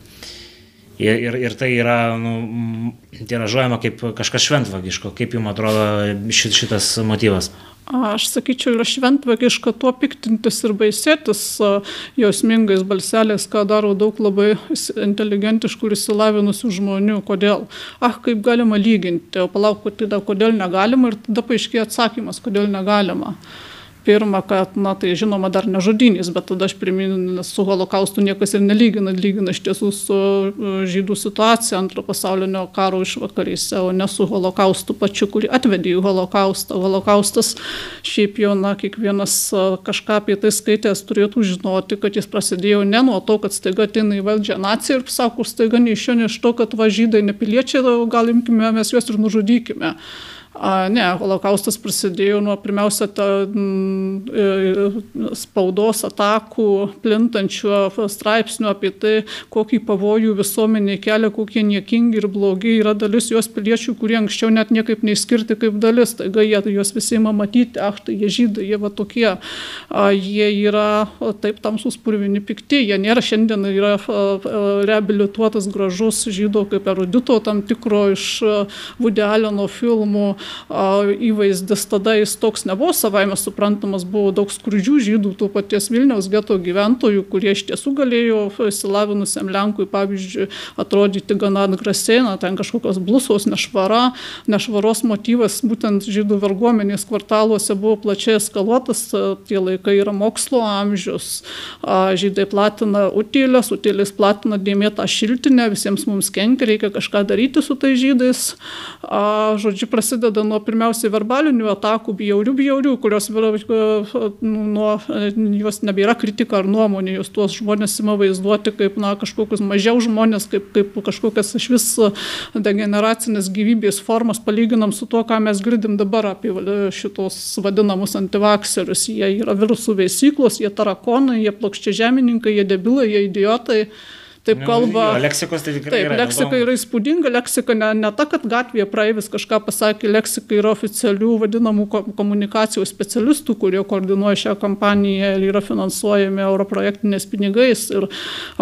[SPEAKER 1] ir, ir, ir tai yra nu, tiražuojama kaip kažkas šventvagiško. Kaip jums atrodo šitas motyvas?
[SPEAKER 2] Aš sakyčiau, yra šventvagiška tuo piktintis ir baisėtis jausmingais balseliais, ką daro daug labai inteligentiškų ir įsilavinusių žmonių. Kodėl? Ah, kaip galima lyginti, o palauk, tada kodėl negalima ir tada paaiškėja atsakymas, kodėl negalima pirma, kad, na, tai žinoma dar ne žudynys, bet tada aš priminu, su holokaustu niekas ir nelygina, lygina iš tiesų su e, žydų situacija antro pasaulinio karo išvakarėse, o ne su holokaustu pačiu, kurį atvedė į holokaustą. Holokaustas šiaip jau, na, kiekvienas e, kažką apie tai skaitęs turėtų žinoti, kad jis prasidėjo ne nuo to, kad staiga ateina į valdžią nacija ir sako, staiga ne iš jo, ne iš to, kad va žydai nepiliečiai, gal imkime mes juos ir nužudykime A, ne, holokaustas prasidėjo nuo pirmiausia ta, m, e, spaudos atakų, plintančių straipsnių apie tai, kokį pavojų visuomenė kelia, kokie niekingi ir blogi yra dalis jos piliečių, kurie anksčiau net niekaip neįskirti kaip dalis. Taiga jie juos visi ima matyti, ach, tai jie žydai, jie va tokie. A, jie yra taip tamsus purvini pikti, jie nėra šiandien yra reabilituotas gražus žydo kaip erudito tam tikro iš Vudelino filmų įvaizdis tada jis toks nebuvo savaime suprantamas, buvo daug skurdžių žydų, tų paties Vilniaus geto gyventojų, kurie iš tiesų galėjo įsilavinusiam Lenkui, pavyzdžiui, atrodyti gana atgrasiai, na, ten kažkokios blusos, nešvara, nešvaros motyvas, būtent žydų verguomenės kvartaluose buvo plačiai eskaluotas, tie laikai yra mokslo amžius, žydai platina utėlės, utėlės platina dėmėtą šiltinę, visiems mums kenkia, reikia kažką daryti su tai žydais. Žodžiu, prasideda nuo pirmiausiai verbalinių atakų, bjaurių, bjaurių, kurios nuo, jos nebėra kritika ar nuomonė, jos tuos žmonės ima vaizduoti kaip na, kažkokius mažiau žmonės, kaip, kaip kažkokias iš vis degeneracinės gyvybės formas, palyginam su tuo, ką mes girdim dabar apie šitos vadinamus antivakserius. Jie yra virusų veisyklos, jie tarakonai, jie plokščia žemininkai, jie debilai, jie idiotai. Taip kalba.
[SPEAKER 1] Jo, leksikos tai tikrai.
[SPEAKER 2] Taip, yra, leksika yra įspūdinga, leksika ne, ne ta, kad gatvėje praeivis kažką pasakė, leksika yra oficialių vadinamų komunikacijos specialistų, kurie koordinuoja šią kampaniją ir yra finansuojami europrojektinės pinigais ir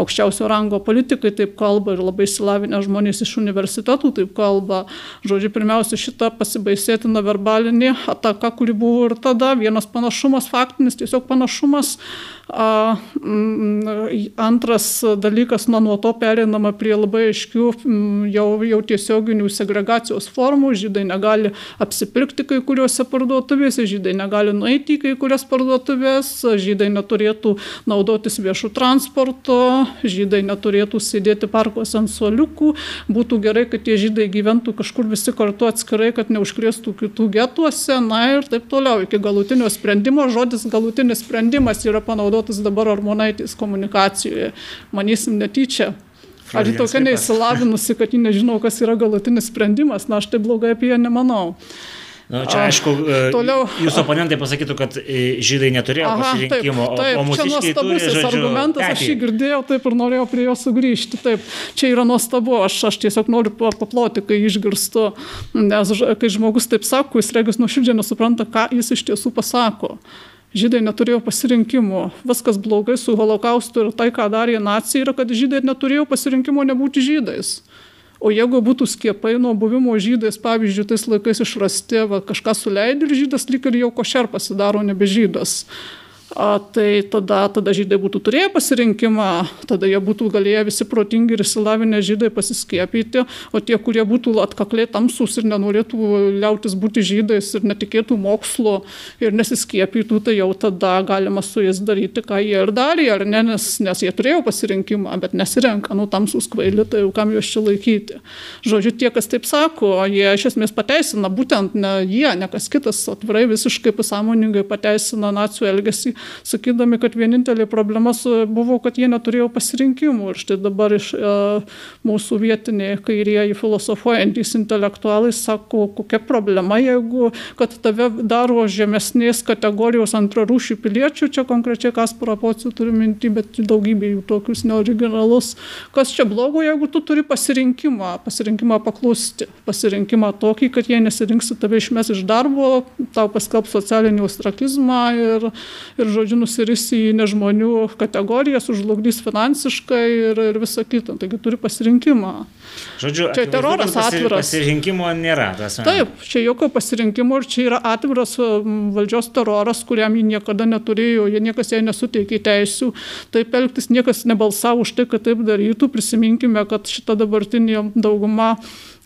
[SPEAKER 2] aukščiausio rango politikai taip kalba ir labai įsilavinę žmonės iš universitetų taip kalba. Žodžiu, pirmiausia, šita pasibaisėtina verbalinė ataka, kuri buvo ir tada, vienas panašumas, faktinis tiesiog panašumas. M, antras dalykas, na, nuo to perinama prie labai aiškių jau, jau tiesioginių segregacijos formų. Žydai negali apsipirkti kai kuriuose parduotuvėse, žydai negali nueiti į kai kurias parduotuvės, žydai neturėtų naudotis viešų transporto, žydai neturėtų sėdėti parkuose ant suoliukų. Būtų gerai, kad tie žydai gyventų kažkur visi kartu atskirai, kad neužkrėstų kitų getuose, na ir taip toliau. Iki galutinio sprendimo žodis galutinis sprendimas yra panaudotas naudotas dabar Armonaitės komunikacijoje. Manysim netyčia. Ar ji tokia neįsilavinusi, kad ji nežino, kas yra galutinis sprendimas, na aš tai blogai apie ją nemanau.
[SPEAKER 1] Na, čia aišku, e, toliau, jūsų oponentai pasakytų, kad e, žydai neturėjo aha, pasirinkimo,
[SPEAKER 2] taip, taip, o mūsų nuostabusis argumentas, petį. aš jį girdėjau, taip ir norėjau prie jo sugrįžti. Taip, čia yra nuostabu, aš, aš tiesiog noriu paploti, kai išgirstu, nes kai žmogus taip sako, jis regis nuoširdžiai nesupranta, ką jis iš tiesų pasako žydai neturėjo pasirinkimo. Viskas blogai su holokaustu ir tai, ką darė nacija, yra, kad žydai neturėjo pasirinkimo nebūti žydais. O jeigu būtų skiepai nuo buvimo žydais, pavyzdžiui, tais laikais išrasti, va, kažką suleidė ir žydas lik ir jau košer pasidaro nebe žydas a, tai tada, tada žydai būtų turėję pasirinkimą, tada jie būtų galėję visi protingi ir įsilavinę žydai pasiskiepyti, o tie, kurie būtų atkakliai tamsus ir nenorėtų liautis būti žydais ir netikėtų mokslo ir nesiskiepytų, tai jau tada galima su jais daryti, ką jie ir darė, ar ne, nes, nes jie turėjo pasirinkimą, bet nesirenka, nu tamsus kvaili, tai jau kam juos čia laikyti. Žodžiu, tie, kas taip sako, jie iš esmės pateisina, būtent ne jie, ne kas kitas, atvirai visiškai pasąmoningai pateisina nacijų elgesį sakydami, kad vienintelė problema buvo, kad jie neturėjo pasirinkimų. Ir štai dabar iš e, mūsų vietiniai kairieji filosofuojantys intelektualai sako, kokia problema, jeigu kad tave daro žemesnės kategorijos antrarūšių piliečių, čia konkrečiai Kasparą Pocių turiu minti, bet daugybė jų tokius neoriginalus. Kas čia blogo, jeigu tu turi pasirinkimą, pasirinkimą paklusti, pasirinkimą tokį, kad jie nesirinksi tave išmes iš darbo, tau paskelb socialinį ostrakizmą ir, ir ir, žodžiu, nusiris į nežmonių kategorijas, užlugdys finansiškai ir, ir visą kitą. Taigi turi pasirinkimą.
[SPEAKER 1] Žodžiu, čia teroras atviras. Pasirinkimo nėra. Tas,
[SPEAKER 2] Taip, čia jokio pasirinkimo ir čia yra atviras valdžios teroras, kuriam jie niekada neturėjo, jie niekas jai nesuteikė teisų. Taip elgtis niekas nebalsavo už tai, kad taip darytų. Prisiminkime, kad šita dabartinė dauguma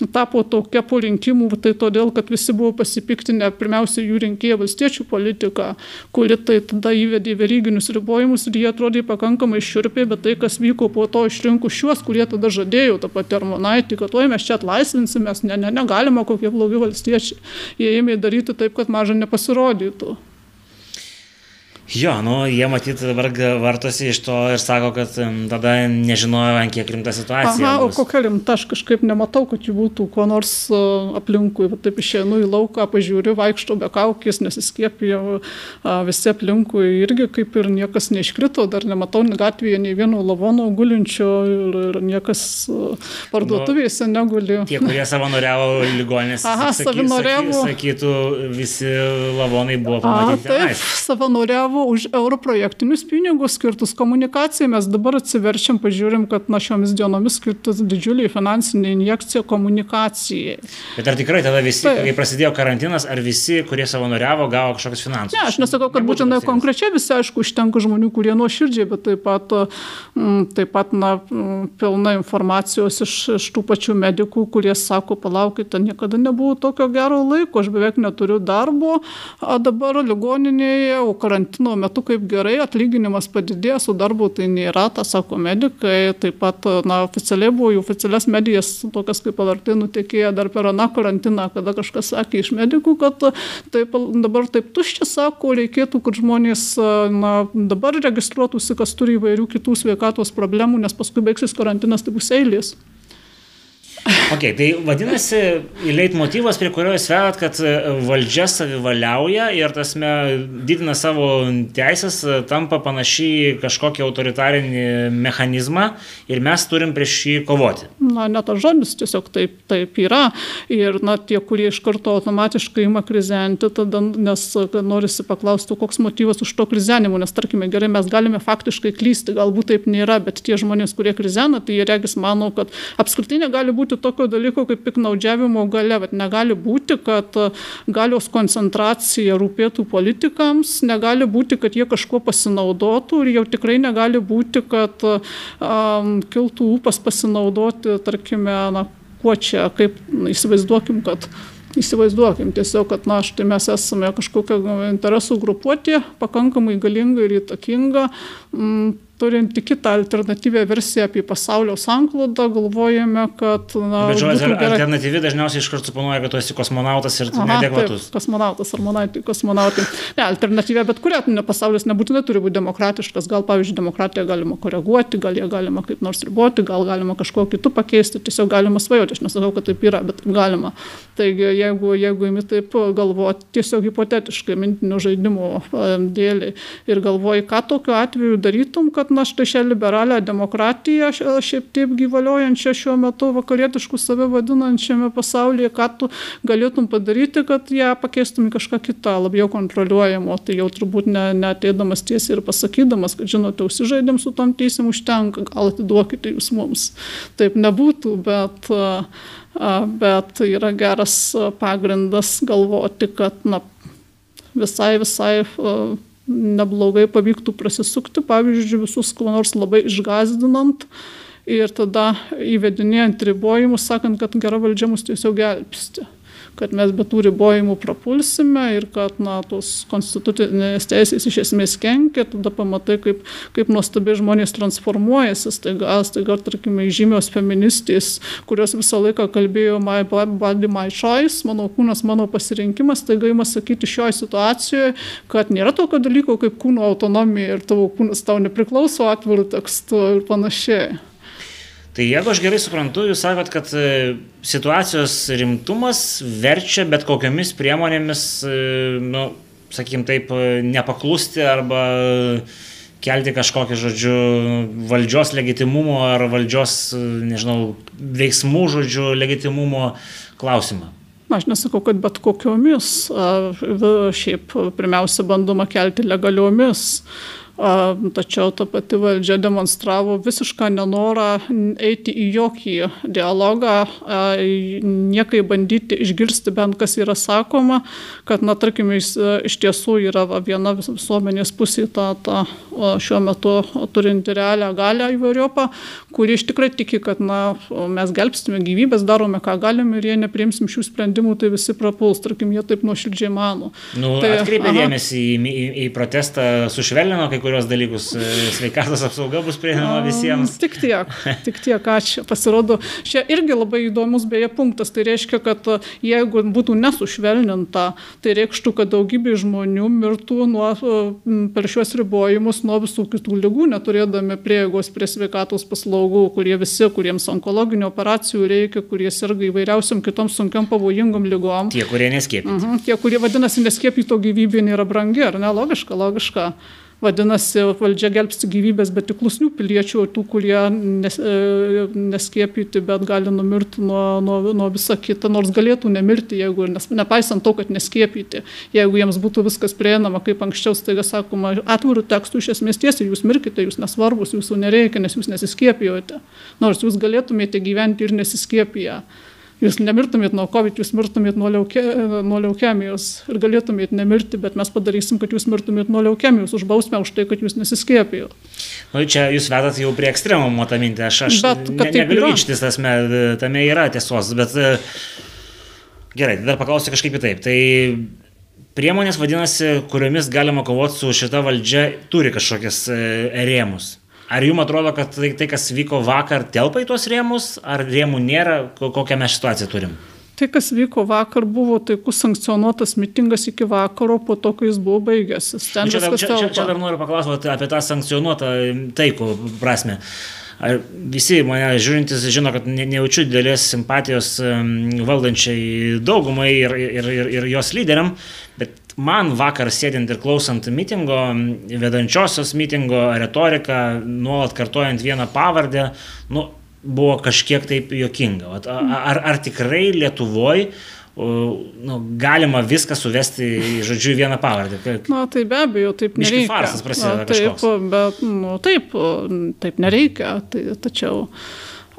[SPEAKER 2] tapo tokia po rinkimų, tai todėl, kad visi buvo pasipiktinę pirmiausia jų rinkėjų valstiečių politiką, kuri tai tada įvedė veryginius ribojimus ir jie atrodė pakankamai širpiai, bet tai, kas vyko po to išrinkus šiuos, kurie tada žadėjo tą patį Armonaitį, kad oi mes čia atlaisvinsimės, ne, ne, negalima kokie blogi valstiečiai. Jie ėmė daryti taip, kad maža nepasirodytų.
[SPEAKER 1] Jo, nu, jie matyti dabar vartosi iš to ir sako, kad tada nežinojo, kiek rimta situacija.
[SPEAKER 2] Aha, bus. o kokia rimta, aš kažkaip nematau, kad jų būtų kuo nors aplinkui. Va, taip išėjau į lauką, pažiūriu, vaikšto be kaukės, nesiskėpijo, visi aplinkui irgi kaip ir niekas neiškrito, dar nematau gatvėje nei vieno lavono gulinčio ir, ir niekas parduotuvėse nu, neguli.
[SPEAKER 1] Tie, kurie savanoriavo ligonės, Aha, saky, savanoriavo. Sakytų, visi lavonai buvo pamatyti.
[SPEAKER 2] A, taip, savanoriavo gavo už euro projektinius pinigus skirtus komunikacijai. Mes dabar atsiverčiam, pažiūrim, kad nuo šiomis dienomis skirtas didžiuliai finansinė injekcija komunikacijai.
[SPEAKER 1] Bet ar tikrai tada visi, tai. kai prasidėjo karantinas, ar visi, kurie savanoriavo, gavo kažkokius finansus?
[SPEAKER 2] Ne, aš nesakau, kad būtinai konkrečiai visi, aišku, užtenka žmonių, kurie nuoširdžiai, bet taip pat, mm, taip pat na, mm, pilna informacijos iš, iš tų pačių medikų, kurie sako, palaukite, niekada nebuvo tokio gero laiko, aš beveik neturiu darbo, o dabar ligoninėje, o karantino karantino metu kaip gerai, atlyginimas padidėjo, su darbu tai nėra, tą sako medikai, taip pat, na, oficialiai buvo į oficialias medijas, tokias kaip LRT nutekėjo dar per aną karantiną, kada kažkas sakė iš medikų, kad taip, dabar taip tuščia sako, reikėtų, kad žmonės, na, dabar registruotųsi, kas turi įvairių kitų sveikatos problemų, nes paskui baigsis karantinas, tai bus eilės.
[SPEAKER 1] Ok, tai vadinasi, leitmotivas, prie kurio jūs vedat, kad e, valdžia savivaliauja ir tasme didina savo teisės, e, tampa panašiai kažkokį autoritarinį mechanizmą ir mes turim prieš jį kovoti.
[SPEAKER 2] Na, ne tas žodis, tiesiog taip, taip yra. Ir na, tie, kurie iš karto automatiškai ima krizenti, tada, nes norisi paklausti, koks motyvas už to krizenimo, nes tarkime, gerai, mes galime faktiškai klysti, galbūt taip nėra, bet tie žmonės, kurie krizena, tai jie regis mano, kad apskritai negali būti tokio dalyko kaip piknaudžiavimo gale. Bet negali būti, kad e, galios koncentracija rūpėtų politikams, negali būti, kad jie kažkuo pasinaudotų ir jau tikrai negali būti, kad um, kiltų ūpas pasinaudoti, tarkime, na, kuo čia, kaip įsivaizduokim, kad Įsivaizduokim tiesiog, kad na, štai mes esame kažkokia interesų grupuotė, pakankamai galinga ir įtakinga. Mm, turinti kitą alternatyvę versiją apie pasaulio sanklodą, galvojame, kad...
[SPEAKER 1] Na, Bet žodžiu, alternatyvi dažniausiai iš karto suponuoja, kad tu esi kosmonautas ir tu neadekvatus.
[SPEAKER 2] Taip, kosmonautas ar monautai, kosmonautai. Ne, alternatyvė, bet kuria ne pasaulis nebūtinai turi būti demokratiškas. Gal, pavyzdžiui, demokratiją galima koreguoti, gal ją galima kaip nors riboti, gal galima kažko kitų pakeisti, tiesiog galima svajoti. Aš nesakau, kad taip yra, bet galima. Taigi, jeigu, jeigu imi taip galvoti, tiesiog hipotetiškai, mintinių žaidimų dėliai ir galvoji, ką tokiu atveju darytum, kad na štai šią liberalią demokratiją, šiaip taip gyvaliojančią šiuo metu vakarietiškų save vadinančiame pasaulyje, ką tu galėtum padaryti, kad ją pakeistum į kažką kitą, labiau kontroliuojamo. Tai jau turbūt neteidamas ne tiesiai ir pasakydamas, kad žinote, užsižaidėm su tom teisėm užtenka, gal atiduokite jūs mums. Taip nebūtų, bet, bet yra geras pagrindas galvoti, kad na, visai, visai neblogai pavyktų prasisukti, pavyzdžiui, visus kuo nors labai išgazdinant ir tada įvedinėjant ribojimus, sakant, kad gera valdžia mus tiesiog gelbsti kad mes be tų ribojimų prapulsime ir kad na, tos konstitucinės teisės iš esmės kenkia, tada pamatai, kaip, kaip nuostabiai žmonės transformuojasi, staiga, staiga, tarkime, žymios feministės, kurios visą laiką kalbėjo my body, my choice, mano kūnas, mano pasirinkimas, staiga įma sakyti šioje situacijoje, kad nėra tokio dalyko kaip kūno autonomija ir tavo kūnas tau nepriklauso atvirų tekstų ir panašiai.
[SPEAKER 1] Tai jeigu aš gerai suprantu, jūs sakot, kad e, situacijos rimtumas verčia bet kokiamis priemonėmis, e, nu, sakykim taip, e, nepaklusti arba kelti kažkokį, žodžiu, valdžios legitimumo ar valdžios, nežinau, veiksmų, žodžiu, legitimumo klausimą.
[SPEAKER 2] Aš nesakau, kad bet kokiomis, šiaip pirmiausia bandoma kelti legaliomis tačiau ta pati valdžia demonstravo visišką nenorą eiti į jokį dialogą, niekai bandyti išgirsti bent kas yra sakoma, kad, na, tarkime, iš tiesų yra viena visuomenės pusė ta, ta šiuo metu turinti realią galę įvairiopą, kuri iš tikrai tiki, kad, na, mes gelbstime gyvybės, darome ką galime ir jie nepriimsim šių sprendimų, tai visi prapuls, tarkim, jie taip nuoširdžiai mano.
[SPEAKER 1] Nu, tai, atkreipė dėmesį į, į, į protestą, sušvelnino kai kur kurios dalykus e, sveikatos apsauga bus prieinama visiems.
[SPEAKER 2] Tik tiek, tik tiek, ačiū. Pasirodo, čia irgi labai įdomus beje punktas. Tai reiškia, kad e, jeigu būtų nesušvelninta, tai reikštų, kad daugybė žmonių mirtų nuo, e, per šios ribojimus nuo visų kitų lygų, neturėdami prieigos prie sveikatos paslaugų, kurie visi, kuriems onkologinių operacijų reikia, kurie serga įvairiausiam kitom sunkiam pavojingom lygom.
[SPEAKER 1] Tie, kurie neskiepyti. Uh
[SPEAKER 2] mhm, -huh, tie, kurie vadinasi neskiepyto gyvybė nėra brangi, ar ne? Logiška, logiška. Vadinasi, valdžia gelbsti gyvybės, bet tik klusnių piliečių, tų, kurie nes, e, neskiepyti, bet gali numirti nuo, nuo, nuo viso kito, nors galėtų nemirti, jeigu, nes, nepaisant to, kad neskiepyti, jeigu jiems būtų viskas prieinama, kaip anksčiau, staiga sakoma, atvirų tekstų iš esmės tiesiai, jūs mirkite, jūs nesvarbus, jūsų nereikia, nes jūs nesiskiepijote, nors jūs galėtumėte gyventi ir nesiskiepiję jūs nemirtumėt nuo COVID, jūs mirtumėt nuo, leuke, nuo leukemijos ir galėtumėt nemirti, bet mes padarysim, kad jūs mirtumėt nuo leukemijos, užbausime už tai, kad jūs nesiskėpėjo.
[SPEAKER 1] Nu, čia jūs vedat jau prie ekstremumo tą mintį, aš, aš bet, ne, negaliu ryčtis, tasme, tame yra tiesos, bet e, gerai, dar paklausiu kažkaip kitaip. Tai priemonės vadinasi, kuriomis galima kovoti su šita valdžia, turi kažkokias e, rėmus. Ar jums atrodo, kad tai, tai, kas vyko vakar, telpa į tuos rėmus, ar rėmų nėra, kokią mes situaciją turim?
[SPEAKER 2] Tai, kas vyko vakar, buvo taikus sankcionuotas mitingas iki vakaro, po to, kai jis buvo baigęsis.
[SPEAKER 1] Ten čia, čia, čia, čia dar noriu paklausyti apie tą sankcionuotą taikų prasme. Ar visi mane žiūrintis žino, kad ne, nejaučiu didelės simpatijos valdančiai daugumai ir, ir, ir, ir jos lyderiam, bet man vakar sėdint ir klausant mitingo, vedančiosios mitingo retoriką, nuolat kartojant vieną pavardę, nu, buvo kažkiek taip jokinga. Ar, ar tikrai Lietuvoje nu, galima viską suvesti į žodžiu vieną pavardę.
[SPEAKER 2] Na, tai be abejo, taip nereikia.
[SPEAKER 1] Farsas prasideda.
[SPEAKER 2] Taip, kažkoks. bet, nu, taip, taip nereikia. Tai, tačiau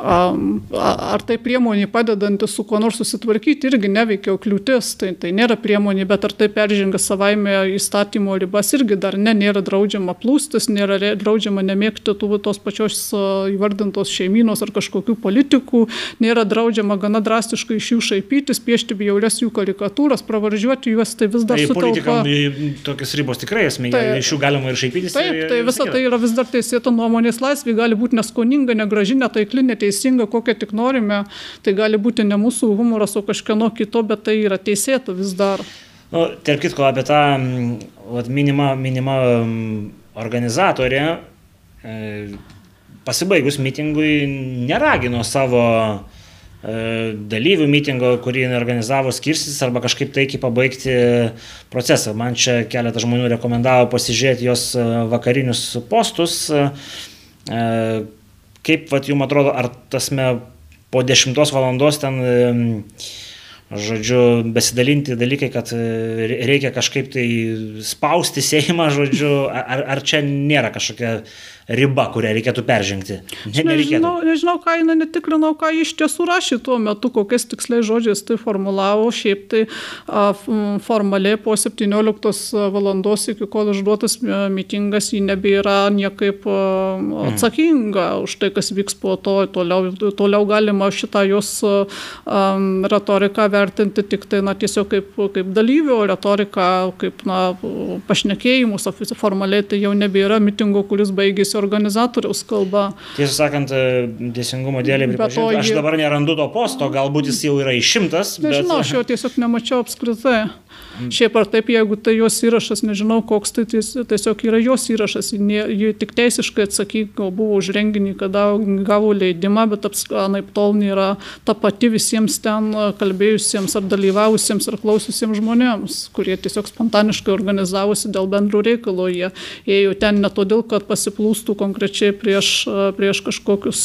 [SPEAKER 2] Ar tai priemonė padedanti su kuo nors susitvarkyti irgi neveikia kliūtis, tai, tai nėra priemonė, bet ar tai peržengia savaime įstatymo ribas irgi dar ne, nėra draudžiama plūstis, nėra draudžiama nemėgti tų tos pačios įvardintos šeiminos ar kažkokių politikų, nėra draudžiama gana drastiškai iš jų šaipytis, piešti bjaurias jų karikatūras, pravardžiuoti juos, tai vis dar tai sutelpa.
[SPEAKER 1] Tokios ribos tikrai esmė, tai, iš jų galima ir šaipytis.
[SPEAKER 2] Taip, tai visa tai yra vis dar teisėta nuomonės laisvė, gali būti neskoninga, negraži, netaikli, neteisėta teisinga, kokią tik norime, tai gali būti ne mūsų humoras, o kažkieno kito, bet tai yra teisėta vis dar.
[SPEAKER 1] Nu, tarp kitko, apie tą vat, minimą, minimą organizatorę, e, pasibaigus mitingui, neragino savo e, dalyvių mitingo, kurį organizavo skirsis arba kažkaip taikiai pabaigti procesą. Man čia keletą žmonių rekomendavo pasižiūrėti jos e, vakarinius postus. Kaip vat, jums atrodo, ar tasme po 10 valandos ten, žodžiu, besidalinti dalykai, kad e, reikia kažkaip tai spausti Seimą, žodžiu, ar, ar čia nėra kažkokia riba, kurią reikėtų peržengti.
[SPEAKER 2] Ne, nežinau, nežinau, ką jinai netikrinau, ką iš tiesų rašė tuo metu, kokiais tiksliai žodžiais tai formulavo. Šiaip tai a, formaliai po 17 valandos, iki kol išduotas mitingas, ji nebėra niekaip mhm. atsakinga mm. už tai, kas vyks po to. Toliau, toliau galima šitą jos a, retoriką vertinti tik tai na, tiesiog kaip, kaip dalyvio retoriką, kaip na, pašnekėjimus formaliai, tai jau nebėra mitingo, kuris baigėsi organizatoriaus kalba.
[SPEAKER 1] Tiesą sakant, teisingumo dėlį pripažinti, aš dabar nerandu to posto, galbūt jis jau yra išimtas.
[SPEAKER 2] Nežinau, bet... aš jo tiesiog nemačiau apskritai. Šiaip ar taip, jeigu tai jos įrašas, nežinau koks, tai tiesiog yra jos įrašas, ji tik teisiškai atsakyko buvo už renginį, kada gavo leidimą, bet anaip tol nėra ta pati visiems ten kalbėjusiems ar dalyvavusiems ar klausiusiems žmonėms, kurie tiesiog spontaniškai organizavosi dėl bendrų reikalų. Jie ėjo ten ne todėl, kad pasiplūstų konkrečiai prieš, prieš kažkokius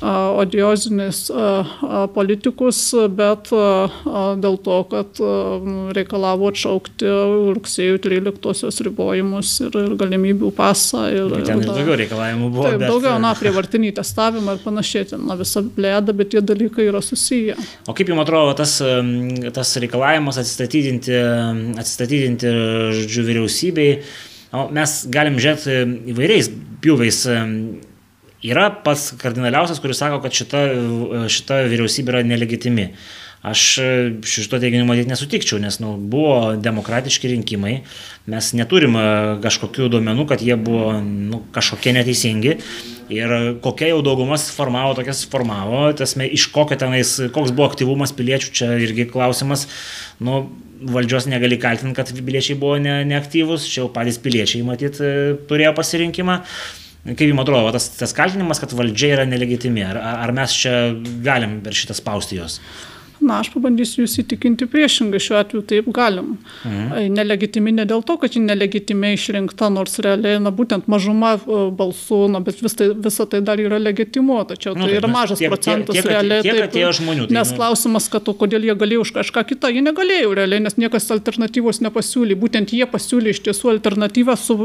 [SPEAKER 2] odiozinės politikus, bet dėl to, kad reikalavo reikalavo atšaukti rugsėjo 13-osios ribojimus ir, ir galimybių pasą. Ir,
[SPEAKER 1] ten ir daugiau reikalavimų buvo.
[SPEAKER 2] Taip, bet... daugiau, na, prievartinį testavimą ir panašiai, ten na, visa plėda, bet tie dalykai yra susiję.
[SPEAKER 1] O kaip jums atrodo tas, tas reikalavimas atsistatydinti, atsistatydinti žodžiu, vyriausybei? O mes galim žiūrėti įvairiais pjūviais. Yra pats kardinaliausias, kuris sako, kad šita, šita vyriausybė yra nelegitimi. Aš e, šito teiginiu matyti nesutikčiau, nes nu, buvo demokratiški rinkimai, mes neturim e, kažkokių duomenų, kad jie buvo nu, kažkokie neteisingi. Ir kokia jau daugumas formavo, tokias formavo, tasme, iš kokio tenais, koks buvo aktyvumas piliečių, čia irgi klausimas. Nu, valdžios negali kaltinti, kad piliečiai buvo ne, neaktyvus, čia jau patys piliečiai matyt e, turėjo pasirinkimą. Kaip jums atrodo, tas, tas kaltinimas, kad valdžia yra nelegitimi, ar, ar mes čia galim per šitą spausti jos?
[SPEAKER 2] Na, aš pabandysiu jūs įtikinti priešingai, šiuo atveju taip galim. Mhm. Nelegitimi ne dėl to, kad ji nelegitimiai išrinkta, nors realiai, na, būtent mažuma e, balsų, na, bet vis tai, visa tai dar yra legitimu, tačiau nu, tai yra mažas tiek, procentas
[SPEAKER 1] tiek, tiek,
[SPEAKER 2] realiai.
[SPEAKER 1] Tiek, tiek atėjo žmonių. Tai,
[SPEAKER 2] nes nu... klausimas, kad o kodėl jie galėjo už kažką kitą, jie negalėjo realiai, nes niekas alternatyvos nepasiūlė. Būtent jie pasiūlė iš tiesų alternatyvą su,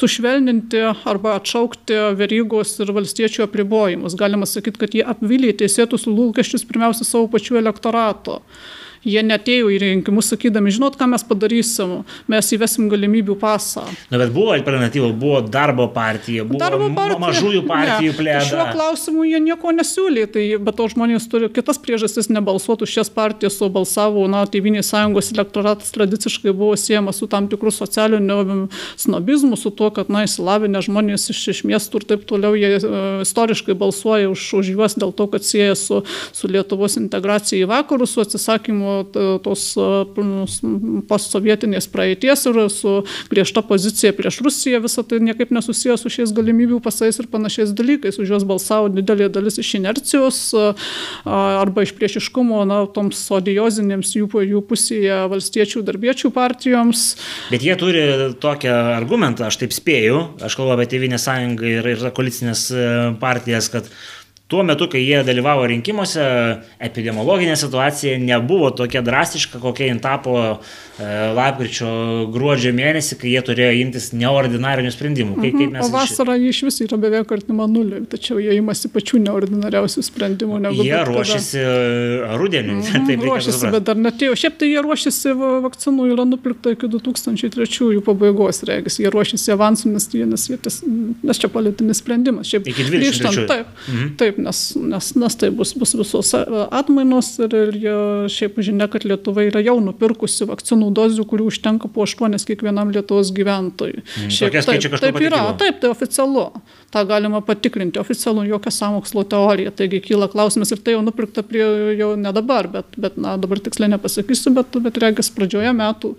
[SPEAKER 2] sušvelninti arba atšaukti verygos ir valstiečių apribojimus. Galima sakyti, kad jie apvilė teisėtus lūkesčius pirmiausia savo pačių elektoratų багато. Jie netėjo į rinkimus sakydami, žinot, ką mes padarysim, mes įvesim galimybių pasą.
[SPEAKER 1] Na, bet buvo alternatyva, buvo darbo partija, buvo darbo partija. mažųjų partijų plėtra.
[SPEAKER 2] Šiuo klausimu jie nieko nesiūlė, tai bet to žmonės turi kitas priežastis nebalsuotų šias partijas, o balsavo, na, Tevinės sąjungos elektoratas tradiciškai buvo siejamas su tam tikrų socialiniu snobizmu, su tuo, kad, na, įsilavinę žmonės iš, iš miestų ir taip toliau, jie uh, istoriškai balsuoja už, už juos dėl to, kad sieja su, su Lietuvos integracija į vakarus, su atsisakymu tos postsovietinės praeities ir su griežta pozicija prieš Rusiją, visą tai niekaip nesusijęs su šiais galimybių pasais ir panašiais dalykais. Už juos balsavo didelė dalis iš inercijos arba iš priešiškumo, na, toms odiozinėms jų, jų pusėje valstiečių darbiečių partijoms.
[SPEAKER 1] Bet jie turi tokią argumentą, aš taip spėju, aš kalbu apie Tevinę sąjungą ir, ir koalicinės e, partijas, kad Tuo metu, kai jie dalyvavo rinkimuose, epidemiologinė situacija nebuvo tokia drastiška, kokia jin tapo E, lapkričio, gruodžio mėnesį, kai jie turėjo imtis neordinarinių sprendimų. Kaip,
[SPEAKER 2] kaip mes o vasarą ši... iš vis yra beveik artima nuliui, tačiau jie imasi pačių neordinariausių sprendimų.
[SPEAKER 1] Jie ruošiasi kada... rudenį. Mm -hmm,
[SPEAKER 2] taip ruošiasi, bet dar netėjo. Šiaip tai jie ruošiasi vakcinų yra nupirkta iki 2003 pabaigos, regis. Jie ruošiasi avansų, nes, nes, ties, nes čia politinis sprendimas. Šiaip,
[SPEAKER 1] iki 23.
[SPEAKER 2] Taip, mhm. taip nes, nes, nes tai bus, bus visos atmainos ir, ir jie šiaip žinia, kad Lietuva yra jau nupirkusi vakcinų vakcinų dozių, kurių užtenka po 8 kiekvienam Lietuvos gyventojui.
[SPEAKER 1] Mm, Šiaip, taip,
[SPEAKER 2] taip yra, taip, tai oficialu. Ta galima patikrinti, oficialu, jokia samokslo teorija. Taigi kyla klausimas ir tai jau nupirkta prie jau ne dabar, bet, bet na, dabar tiksliai nepasakysiu, bet, bet regis pradžioje metų,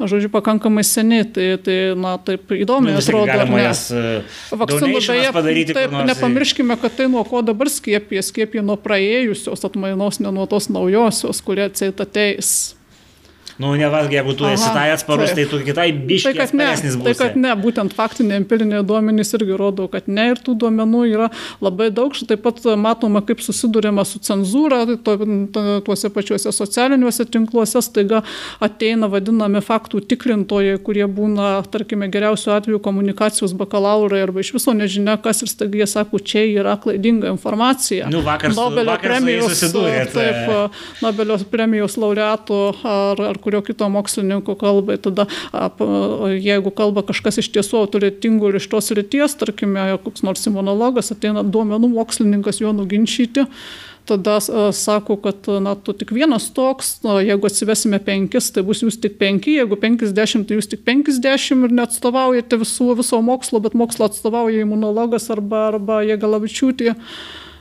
[SPEAKER 2] žodžiu, pakankamai seniai. Tai, tai na, taip įdomiai nu, atrodo.
[SPEAKER 1] Nes e, vakcinų beje padaryti.
[SPEAKER 2] Taip, nepamirškime, kad tai nuo ko dabar skiepija, skiepija nuo praėjusios atmainos, ne nuo tos naujosios, kurie atseit ateis.
[SPEAKER 1] Nu, ne valgy, jeigu tu Aha, esi tai atsparus, tai, tai tu kitai biškai tai, atsparesnis
[SPEAKER 2] bus. Tai, kad ne, būtent faktiniai empiriniai duomenys irgi rodo, kad ne ir tų duomenų yra labai daug. Taip pat matoma, kaip susidurėma su cenzūra, tai to, tuose pačiuose socialiniuose tinkluose staiga ateina vadinami faktų tikrintojai, kurie būna, tarkime, geriausiu atveju komunikacijos bakalaurai arba iš viso nežinia kas ir staiga jie sako, čia yra klaidinga informacija.
[SPEAKER 1] Nu, vakar, Nobelio vakar premijos,
[SPEAKER 2] taip, Nobelio premijos laureatų ar, ar kurio kito mokslininko kalbai. Tada, jeigu kalba kažkas iš tiesų autoritetingų ir iš tos ryties, tarkime, koks nors imunologas ateina duomenų mokslininkas jo nuginčyti, tada sako, kad na, tu tik vienas toks, na, jeigu atsivesime penkis, tai bus jūs tik penki, jeigu penkisdešimt, tai jūs tik penkisdešimt ir neatstovaujate visų, viso mokslo, bet mokslo atstovauja imunologas arba, arba Jėgalavičiūtė.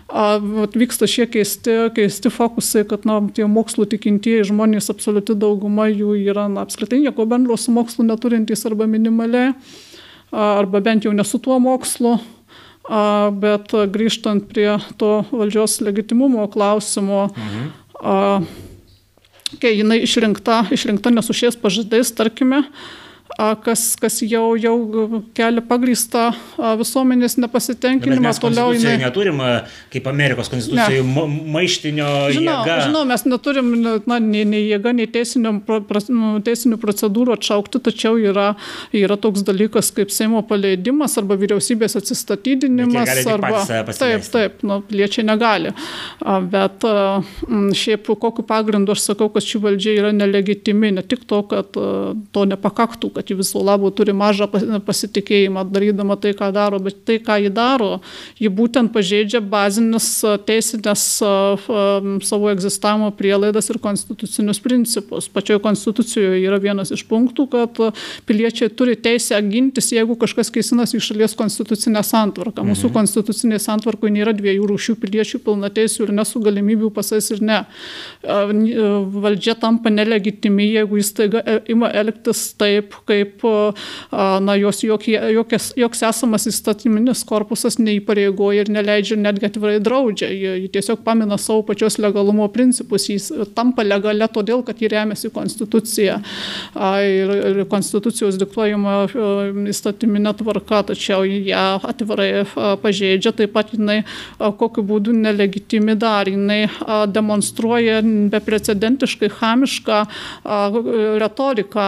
[SPEAKER 2] Vyksta šie keisti, keisti fokusai, kad na, tie mokslo tikintieji žmonės, absoliuti dauguma jų yra na, apskritai nieko bendro su mokslu neturintys arba minimaliai, arba bent jau nesu tuo mokslu. Bet grįžtant prie to valdžios legitimumo klausimo, mhm. kai jinai išrinkta, išrinkta nesušies pažadais, tarkime, kas, kas jau, jau kelia pagrįstą visuomenės nepasitenkinimą.
[SPEAKER 1] Mes toliau jinai... neturim, kaip Amerikos konstitucijai, ne. maištinio
[SPEAKER 2] žinau,
[SPEAKER 1] jėga.
[SPEAKER 2] Žinau, mes neturim na, nei, nei jėga, nei teisinių, nu, teisinių procedūrų atšaukti, tačiau yra, yra toks dalykas kaip Seimo paleidimas arba vyriausybės atsistatydinimas. Arba, taip, taip, nu, piliečiai negali. Bet šiaip kokiu pagrindu aš sakau, kad ši valdžia yra nelegitimi, ne tik to, kad to nepakaktų kad ji viso labo turi mažą pasitikėjimą darydama tai, ką daro, bet tai, ką ji daro, ji būtent pažeidžia bazinės teisinės savo egzistavimo prielaidas ir konstitucinius principus. Pačioje konstitucijoje yra vienas iš punktų, kad piliečiai turi teisę gintis, jeigu kažkas keisinasi į šalies konstitucinę santvarką. Mūsų mhm. konstitucinė santvarkoje nėra dviejų rūšių piliečių pilnateisių ir nesu galimybių pasais ir ne. Valdžia tampa nelegitimi, jeigu jis taiga e, ima elgtis taip, kaip na, jos jokie, jokias, joks esamas įstatyminis korpusas neįpareigoja ir neleidžia, netgi atvirai draudžia. Ji tiesiog pamina savo pačios legalumo principus. Jis tampa legale todėl, kad jį remiasi konstitucija ir, ir konstitucijos diktuojama įstatyminė tvarka, tačiau ją atvirai pažeidžia, taip pat jinai kokiu būdu nelegitimi dar, jinai demonstruoja beprecedentiškai chamišką retoriką,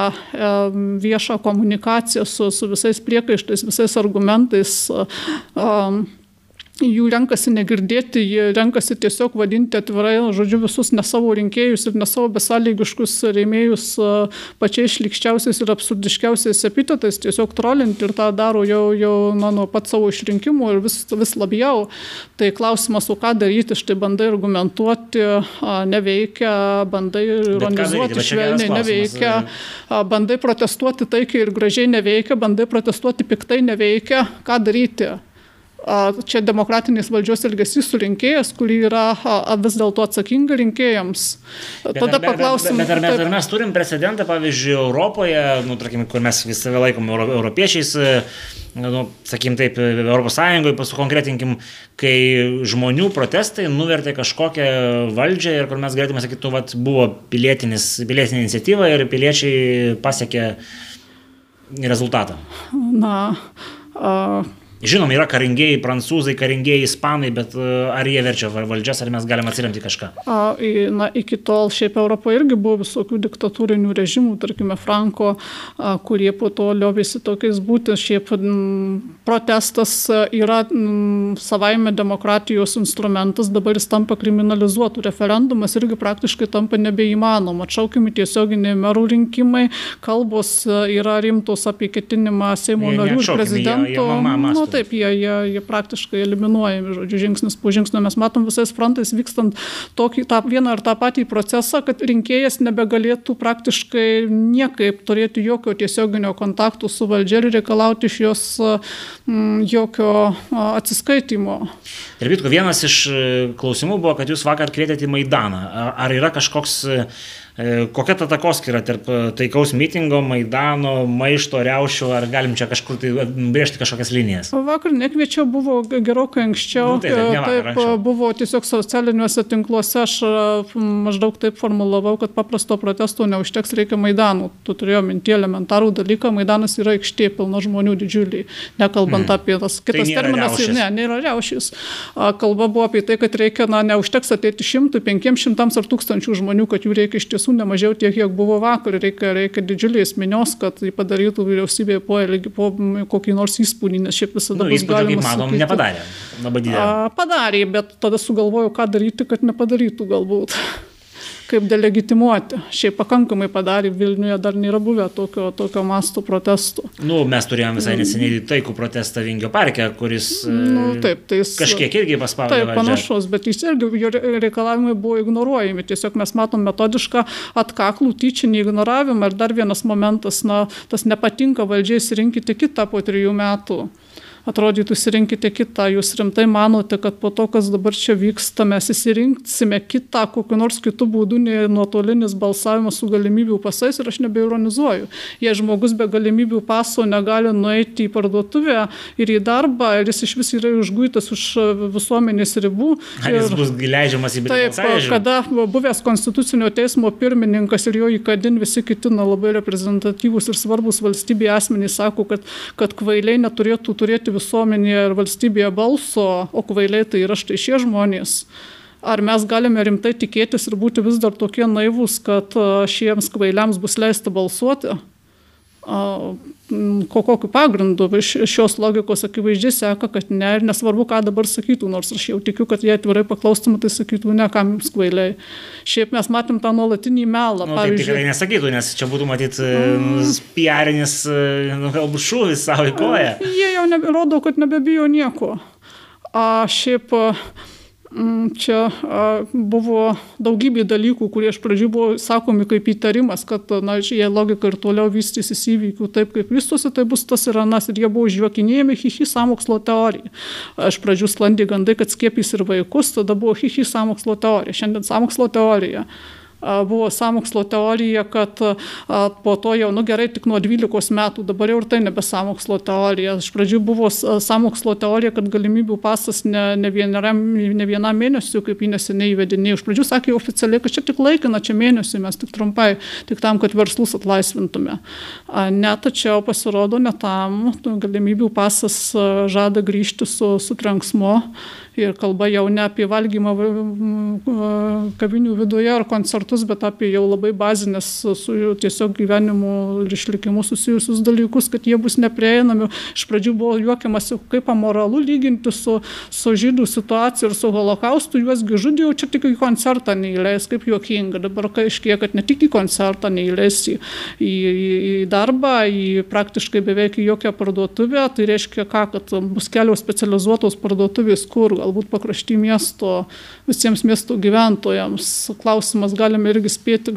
[SPEAKER 2] viešą komunikaciją su, su visais priekaištais, visais argumentais jų renkasi negirdėti, jie renkasi tiesiog vadinti atvirai, žodžiu, visus ne savo rinkėjus ir ne savo besąlygiškus rėmėjus pačiais šlikščiausiais ir absurdiškiausiais epitetais, tiesiog trolinti ir tą daro jau, jau na, nuo pat savo išrinkimų ir vis, vis labiau. Tai klausimas, o ką daryti, štai bandai argumentuoti, neveikia, bandai ironizuoti švelniai, neveikia, bandai protestuoti taikiai ir gražiai neveikia, bandai protestuoti piktai neveikia, ką daryti čia demokratinės valdžios elgesys su rinkėjas, kuri yra vis dėlto atsakinga rinkėjams.
[SPEAKER 1] Bet Tada paklausim. Bet, bet, bet, bet ar mes turim precedentą, pavyzdžiui, Europoje, nu, tarkim, kur mes vis save laikom euro, europiečiais, nu, sakykim taip, Europos Sąjungoje, pasukonkretinkim, kai žmonių protestai nuvertė kažkokią valdžią ir kur mes galėtume sakyti, tu, vat, buvo pilietinė iniciatyva ir piliečiai pasiekė rezultatą.
[SPEAKER 2] Na, uh
[SPEAKER 1] Žinoma, yra karingieji prancūzai, karingieji ispanai, bet e, ar jie verčia valdžias, ar mes galime atsiremti kažką?
[SPEAKER 2] A, na, iki tol šiaip Europoje irgi buvo visokių diktatūrinių režimų, tarkime, Franko, a, kurie po to liovėsi tokiais būti. Šiaip m, protestas yra m, savaime demokratijos instrumentas, dabar jis tampa kriminalizuotų. Referendumas irgi praktiškai tampa nebeįmanoma. Atšaukimi tiesioginiai merų rinkimai, kalbos yra rimtos apie ketinimą Seimo narių ir prezidento. Jie, jie nu, taip, jie, jie, jie praktiškai eliminuojami, žodžiu, žingsnis po žingsnio. Mes matom visais frontais vykstant tokį, tą vieną ar tą patį procesą, kad rinkėjas nebegalėtų praktiškai niekaip turėti jokio tiesioginio kontakto su valdžia ir reikalauti iš jos m, jokio atsiskaitimo.
[SPEAKER 1] Ir Vitko, vienas iš e, klausimų buvo, kad jūs vakar kvietėte į Maidaną. Ar yra kažkoks kokia ta takoskira tarp e, taikaus mitingo, Maidano, maišto, reušių, ar galim čia kažkur tai brėžti kažkokias linijas?
[SPEAKER 2] Vakar nekviečiau, buvo gerokai anksčiau. Nu, tai, taip, taip anksčiau. buvo tiesiog socialiniuose tinkluose, aš maždaug taip formulavau, kad paprasto protesto neužteks, reikia Maidanų. Tu turėjau minti elementarų dalyką, Maidanas yra aikštė, pilna žmonių didžiuliai, nekalbant hmm. apie tas kitas tai terminas. Riaušės. Ne, nėra riaušys. Kalba buvo apie tai, kad reikia, na, neužteks ateiti šimtų, penkiem šimtams ar tūkstančių žmonių, kad jų reikia iš tiesų tiesų nemažiau tiek, kiek buvo vakar. Reikia, reikia didžiulės minios, kad tai padarytų vyriausybė po, po kokį nors įspūdį, nes šiaip visada nu, bus galima.
[SPEAKER 1] Manom, sakyti, nepadarė. Labai didelį.
[SPEAKER 2] Padarė, bet tada sugalvojau, ką daryti, kad nepadarytų galbūt kaip delegitimuoti. Šiaip pakankamai padarė Vilniuje, dar nėra buvę tokio, tokio masto protestų.
[SPEAKER 1] Nu, mes turėjome visai neseniai taikų protestą Vingio parke, kuris nu, taip, tai jis, kažkiek irgi paspaudė.
[SPEAKER 2] Taip, valdžią. panašus, bet jis irgi, jo reikalavimai buvo ignoruojami. Tiesiog mes matom metodišką atkaklų tyčinį ignoravimą. Ir dar vienas momentas, na, tas nepatinka valdžiai įsirinkite kitą po trijų metų atrodytų įsirinkite kitą, jūs rimtai manote, kad po to, kas dabar čia vyksta, mes įsirinksime kitą, kokiu nors kitų būdų, nei nuotolinis balsavimas su galimybių pasais ir aš nebeironizuoju. Jei žmogus be galimybių paso negali nueiti į parduotuvę ir į darbą, ir jis iš vis yra užguitas už visuomenės ribų.
[SPEAKER 1] Ar jis bus leidžiamas į balsavimą?
[SPEAKER 2] Taip, kada buvęs konstitucinio teismo pirmininkas ir jo įkadin visi kiti na, labai reprezentatyvūs ir svarbus valstybėje asmenys sako, kad, kad kvailiai neturėtų turėti visuomenėje ir valstybėje balso, o kvailiai tai yra štai šie žmonės. Ar mes galime rimtai tikėtis ir būti vis dar tokie naivus, kad šiems kvailiams bus leista balsuoti? Ko kokiu pagrindu. Iš šios logikos akivaizdžiai seka, kad ne ir nesvarbu, ką dabar sakytų, nors aš jau tikiu, kad jie atvirai paklaustumą, tai sakytų, ne, kam jums kvailiai. Šiaip mes matėm tą nuolatinį melą.
[SPEAKER 1] Nu, pavyzdžiui, tikrai nesakytų, nes čia būtų matyti mm. piarinis, nu, galbūt šūvis savo į koją.
[SPEAKER 2] Jie jau rodo, kad nebebijo nieko. A, šiaip Mm, čia buvo daugybė dalykų, kurie iš pradžių buvo sakomi kaip įtarimas, kad, na, jie logika ir toliau vystysis įvykių taip, kaip vystosi, tai bus tas ir anas, ir jie buvo žjuokinėjami hihi samokslo teorija. Iš pradžių sklandė gandai, kad skiepys ir vaikus, tada buvo hihi samokslo teorija, šiandien samokslo teorija buvo samokslo teorija, kad po to jau, nu gerai, tik nuo 12 metų, dabar jau ir tai nebe samokslo teorija. Iš pradžių buvo samokslo teorija, kad galimybių pasas ne, ne, vienam, ne vienam mėnesiu, kaip jį neseniai įvedinėjo. Iš pradžių sakė oficialiai, kad čia tik laikina, čia mėnesiu, mes tik trumpai, tik tam, kad verslus atlaisvintume. Ne, tačiau pasirodo, ne tam, galimybių pasas žada grįžti su, su trenksmu ir kalba jau ne apie valgymą kavinių viduje ar koncertus, bet apie jau labai bazinės su tiesiog gyvenimu ir išlikimu susijusius dalykus, kad jie bus neprieinami. Iš pradžių buvo juokiamasi, kaip amoralu lyginti su, su žydų situacija ir su holokaustu, juosgi žudė, jau čia tik į koncertą neįleis, kaip juokinga. Dabar aiškiai, kad ne tik į koncertą neįleis į, į, į darbą, į praktiškai beveik į jokią parduotuvę, tai reiškia ką, kad bus kelios specializuotos parduotuvės, kur galbūt pakrašty miesto visiems miesto gyventojams. Klausimas galime irgi spėti,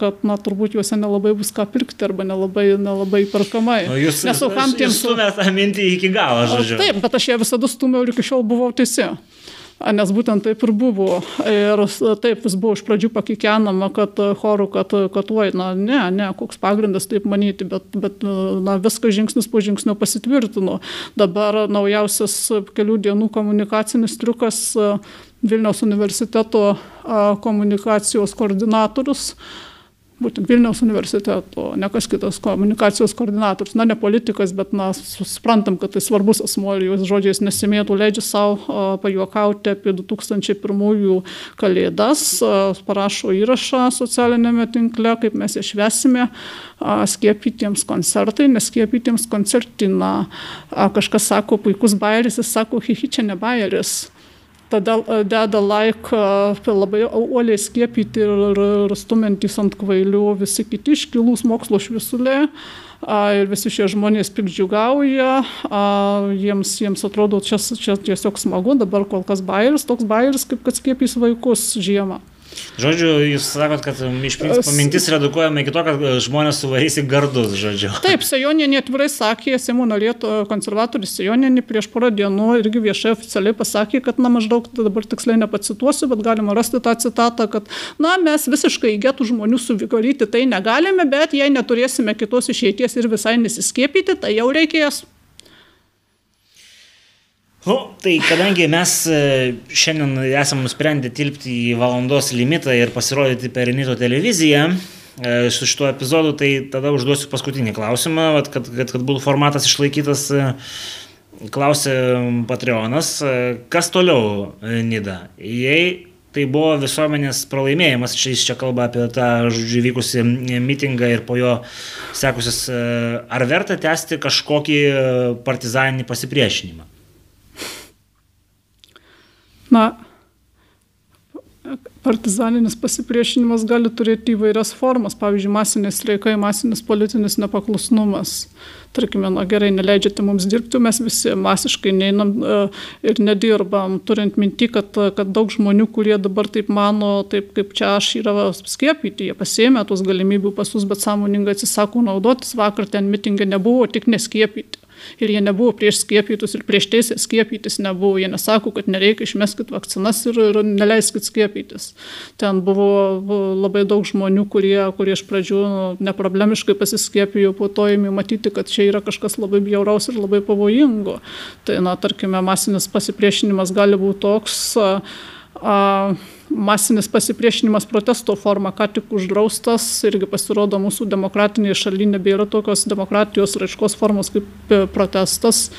[SPEAKER 2] kad na, turbūt juose nelabai bus ką pirkti arba nelabai, nelabai perkamai.
[SPEAKER 1] O jūs, Nes, kam tiems... Jūs stumėt tą mintį iki galo, žodžiu.
[SPEAKER 2] Taip, bet aš ją visada stumiau ir iki šiol buvau teisi nes būtent taip ir buvo. Ir taip vis buvo iš pradžių pakikenama, kad chorų, kad, kad oi, na ne, ne, koks pagrindas taip manyti, bet, bet na, viskas žingsnis po žingsnio pasitvirtino. Dabar naujausias kelių dienų komunikacinis triukas Vilniaus universiteto komunikacijos koordinatorius. Būtent Vilniaus universiteto, ne kas kitas komunikacijos koordinatorius, na ne politikas, bet na, suprantam, kad tai svarbus asmo ir jos žodžiais nesimėtų, leidžia savo pajuokauti apie 2001 kalėdas, parašo įrašą socialinėme tinkle, kaip mes išvesime skiepytiems koncertai, neskiepytiems koncertina. Kažkas sako, puikus bairis, jis sako, hihi, čia ne bairis tada e, deda laiką labai uoliai skiepyti ir, ir stumiantys ant kvailių visi kiti iškilūs mokslo šviesuliai. Ir visi šie žmonės pikdžiugauja, jiems, jiems atrodo, čia, čia tiesiog smagu, dabar kol kas bairis, toks bairis, kaip kad skiepys vaikus žiemą.
[SPEAKER 1] Žodžiu, jūs sakot, kad um, iš principo mintis redukuojama iki to, kad uh, žmonės suvarys į gardus, žodžiu.
[SPEAKER 2] Taip, Sejonė atvirai sakė, Seimo norėtų konservatorius Sejonė prieš porą dienų irgi viešai oficialiai pasakė, kad, na, maždaug dabar tiksliai nepacituosiu, bet galima rasti tą citatą, kad, na, mes visiškai įgėtų žmonių suvigaryti tai negalime, bet jei neturėsime kitos išeities ir visai nesiskiepyti, tai jau reikės.
[SPEAKER 1] Nu, tai kadangi mes e, šiandien esam nusprendę tilpti į valandos limitą ir pasirodyti per Nito televiziją e, su šituo epizodu, tai tada užduosiu paskutinį klausimą, kad, kad, kad būtų formatas išlaikytas. E, klausė Patreonas, kas toliau Nida? Jei tai buvo visuomenės pralaimėjimas, čia jis čia kalba apie tą, žodžiu, vykusi mitingą ir po jo sekusis, ar verta tęsti kažkokį partizaninį pasipriešinimą?
[SPEAKER 2] Na, partizaninis pasipriešinimas gali turėti įvairias formas, pavyzdžiui, masinis streikai, masinis politinis nepaklusnumas. Tarkime, na gerai, neleidžiate mums dirbti, mes visi masiškai neinam e, ir nedirbam, turint minti, kad, kad daug žmonių, kurie dabar taip mano, taip kaip čia aš yra skiepyti, jie pasėmė tos galimybių pasus, bet sąmoningai atsisako naudotis, vakar ten mitingė nebuvo, tik neskiepyti ir jie nebuvo prieš skiepytus ir prieš teisę skiepytis nebuvo. Jie nesako, kad nereikia išmeskit vakcinas ir, ir neleiskit skiepytis. Ten buvo labai daug žmonių, kurie, kurie iš pradžių nu, neproblemiškai pasiskiepijo, po to įmi matyti, kad čia yra kažkas labai bjauraus ir labai pavojingo. Tai, na, tarkime, masinis pasipriešinimas gali būti toks. A, a, masinis pasipriešinimas protesto forma, ką tik uždraustas, irgi pasirodo mūsų demokratinėje šalyje nebėra tokios demokratijos raiškos formos kaip e, protestas.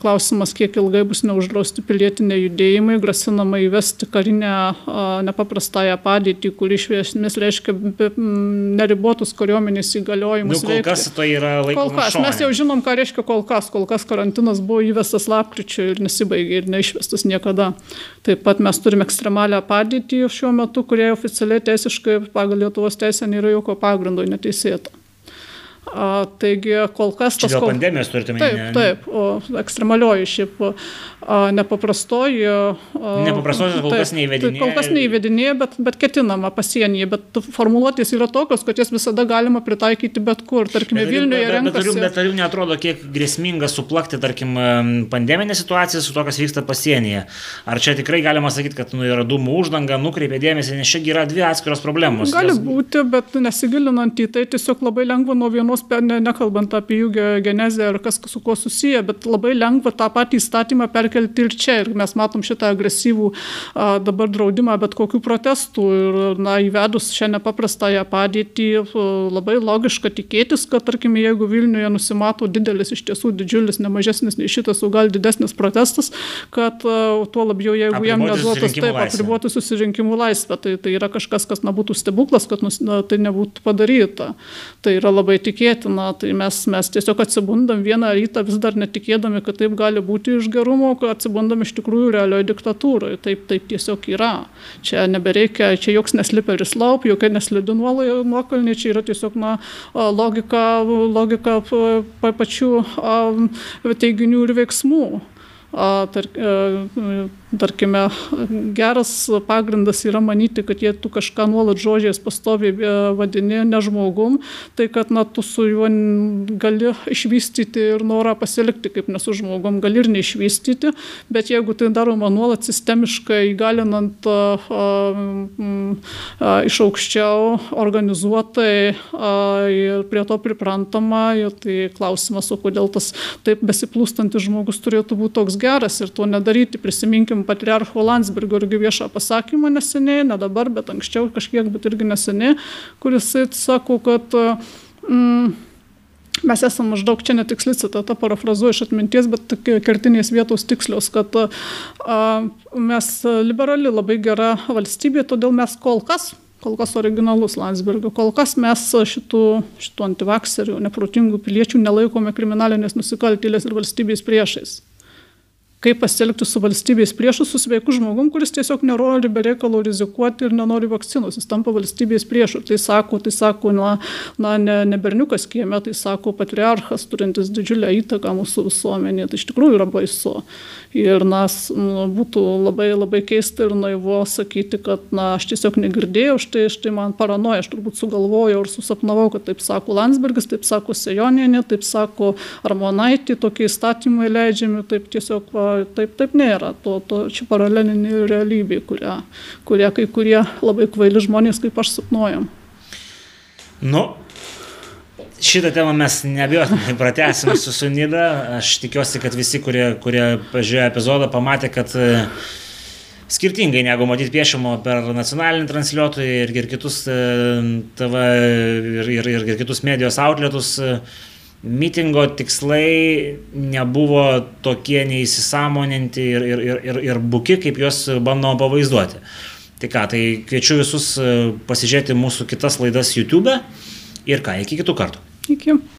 [SPEAKER 2] Klausimas, kiek ilgai bus neuždrausti pilietiniai judėjimai, grasinama įvesti karinę nepaprastąją padėtį, kuri iš esmės reiškia neribotus kariuomenės įgaliojimus.
[SPEAKER 1] Nu, kol veikti. kas tai yra laikoma.
[SPEAKER 2] Kol kas, šonė. mes jau žinom, ką reiškia kol kas. Kol kas karantinas buvo įvestas lapkričio ir nesibaigė ir neišvestas niekada. Taip pat mes turime ekstremalią padėtį šiuo metu, kurie oficialiai teisiškai pagal Lietuvos teisę nėra jokio pagrindo neteisėta. A, taigi kol kas
[SPEAKER 1] tas... Dėl pandemijos turite
[SPEAKER 2] minėti. Taip, taip, o ekstremalioji šiaip a, nepaprastoji.
[SPEAKER 1] A, nepaprastoji kol taip, kas neįvedinėja.
[SPEAKER 2] Kol kas neįvedinėja, bet, bet ketinama pasienyje, bet formuluotės yra tokios, kad jas visada galima pritaikyti bet kur. Tarkime, bet, Vilniuje
[SPEAKER 1] bet,
[SPEAKER 2] renkasi.
[SPEAKER 1] Bet, bet ar jums netrodo, kiek grėsminga suplakti, tarkim, pandeminė situacija su to, kas vyksta pasienyje? Ar čia tikrai galima sakyti, kad nu, yra dūmų uždanga, nukreipia dėmesį, nes čia yra dvi atskiros problemos.
[SPEAKER 2] Gali jos... būti, bet nesigilinant į tai, tiesiog labai lengva nuo vienos ne, nekalbant apie jų genezę ir kas su kuo susiję, bet labai lengva tą patį įstatymą perkelti ir čia. Ir mes matom šitą agresyvų a, dabar draudimą bet kokių protestų. Ir na, įvedus šią nepaprastąją padėtį, labai logiška tikėtis, kad, tarkim, jeigu Vilniuje nusimato didelis, iš tiesų didžiulis, nemažesnis nei šitas, o gal didesnis protestas, kad tuo labiau, jeigu jam neduotas taip apriboti susirinkimų laisvę, tai, tai yra kažkas, kas nebūtų stebuklas, kad nus, na, tai nebūtų padaryta. Tai yra labai tikėtina tikėtina, tai mes, mes tiesiog atsibundam vieną rytą vis dar netikėdami, kad taip gali būti iš gerumo, kad atsibundam iš tikrųjų realioje diktatūroje. Taip, taip tiesiog yra. Čia nebereikia, čia joks nesliperis laup, jokia neslidi nuokalnė, čia yra tiesiog na, logika, logika pačių teiginių ir veiksmų. Tark, tarkime, geras pagrindas yra manyti, kad jie tu kažką nuolat žodžiais pastoviai e, vadini ne žmogum, tai kad na, tu su juo gali išvystyti ir norą pasilikti kaip nesu žmogum, gali ir neišvystyti, bet jeigu tai daroma nuolat sistemiškai įgalinant a, a, a, iš aukščiau, organizuotai a, ir prie to priprantama, tai klausimas, o kodėl tas taip besiplūstantis žmogus turėtų būti toks geras ir to nedaryti, prisiminkim turim patriarcho Landsbergio irgi viešą pasakymą neseniai, ne dabar, bet anksčiau kažkiek, bet irgi neseniai, kuris sako, kad mm, mes esame maždaug čia netiksli citata, parafrazuoju iš atminties, bet kertinės vietos tikslios, kad a, mes liberali labai gera valstybė, todėl mes kol kas kol kas originalus Landsbergio. Kol kas mes šitų, šitų antivakserių, neprotingų piliečių nelaikome kriminalinės nusikaltėlės ir valstybės priešais kaip pasielgti su valstybės priešu, su sveiku žmogum, kuris tiesiog nenori be reikalo rizikuoti ir nenori vakcinos, jis tampa valstybės priešu. Tai sako, tai sako, na, na ne, ne berniukas kieme, tai sako patriarchas, turintis didžiulę įtaką mūsų visuomenėje. Tai iš tikrųjų yra baisu. Ir nas, nu, būtų labai labai keista ir naivu sakyti, kad na, aš tiesiog negirdėjau, štai, štai man paranoja, aš turbūt sugalvojau ir susapnavau, kad taip sako Landsbergis, taip sako Sejonienė, taip sako Armonaitė, tokie įstatymai leidžiami, taip tiesiog va, taip, taip nėra. To, to čia paralelinė realybė, kurią, kurią kai kurie labai kvaili žmonės kaip aš sapnuojam.
[SPEAKER 1] Nu, Šitą temą mes neabejotinai pratęsime su Sunida. Aš tikiuosi, kad visi, kurie, kurie pažiūrėjo epizodą, pamatė, kad e, skirtingai negu matyti piešimo per nacionalinį transliuotoją ir, ir kitus e, TV ir, ir, ir, ir kitus medijos outletus, e, mitingo tikslai nebuvo tokie neįsisamoninti ir, ir, ir, ir, ir buki, kaip juos bandoma pavaizduoti. Tai ką, tai kviečiu visus pasižiūrėti mūsų kitas laidas YouTube ir ką, iki kitų kartų.
[SPEAKER 2] Iki.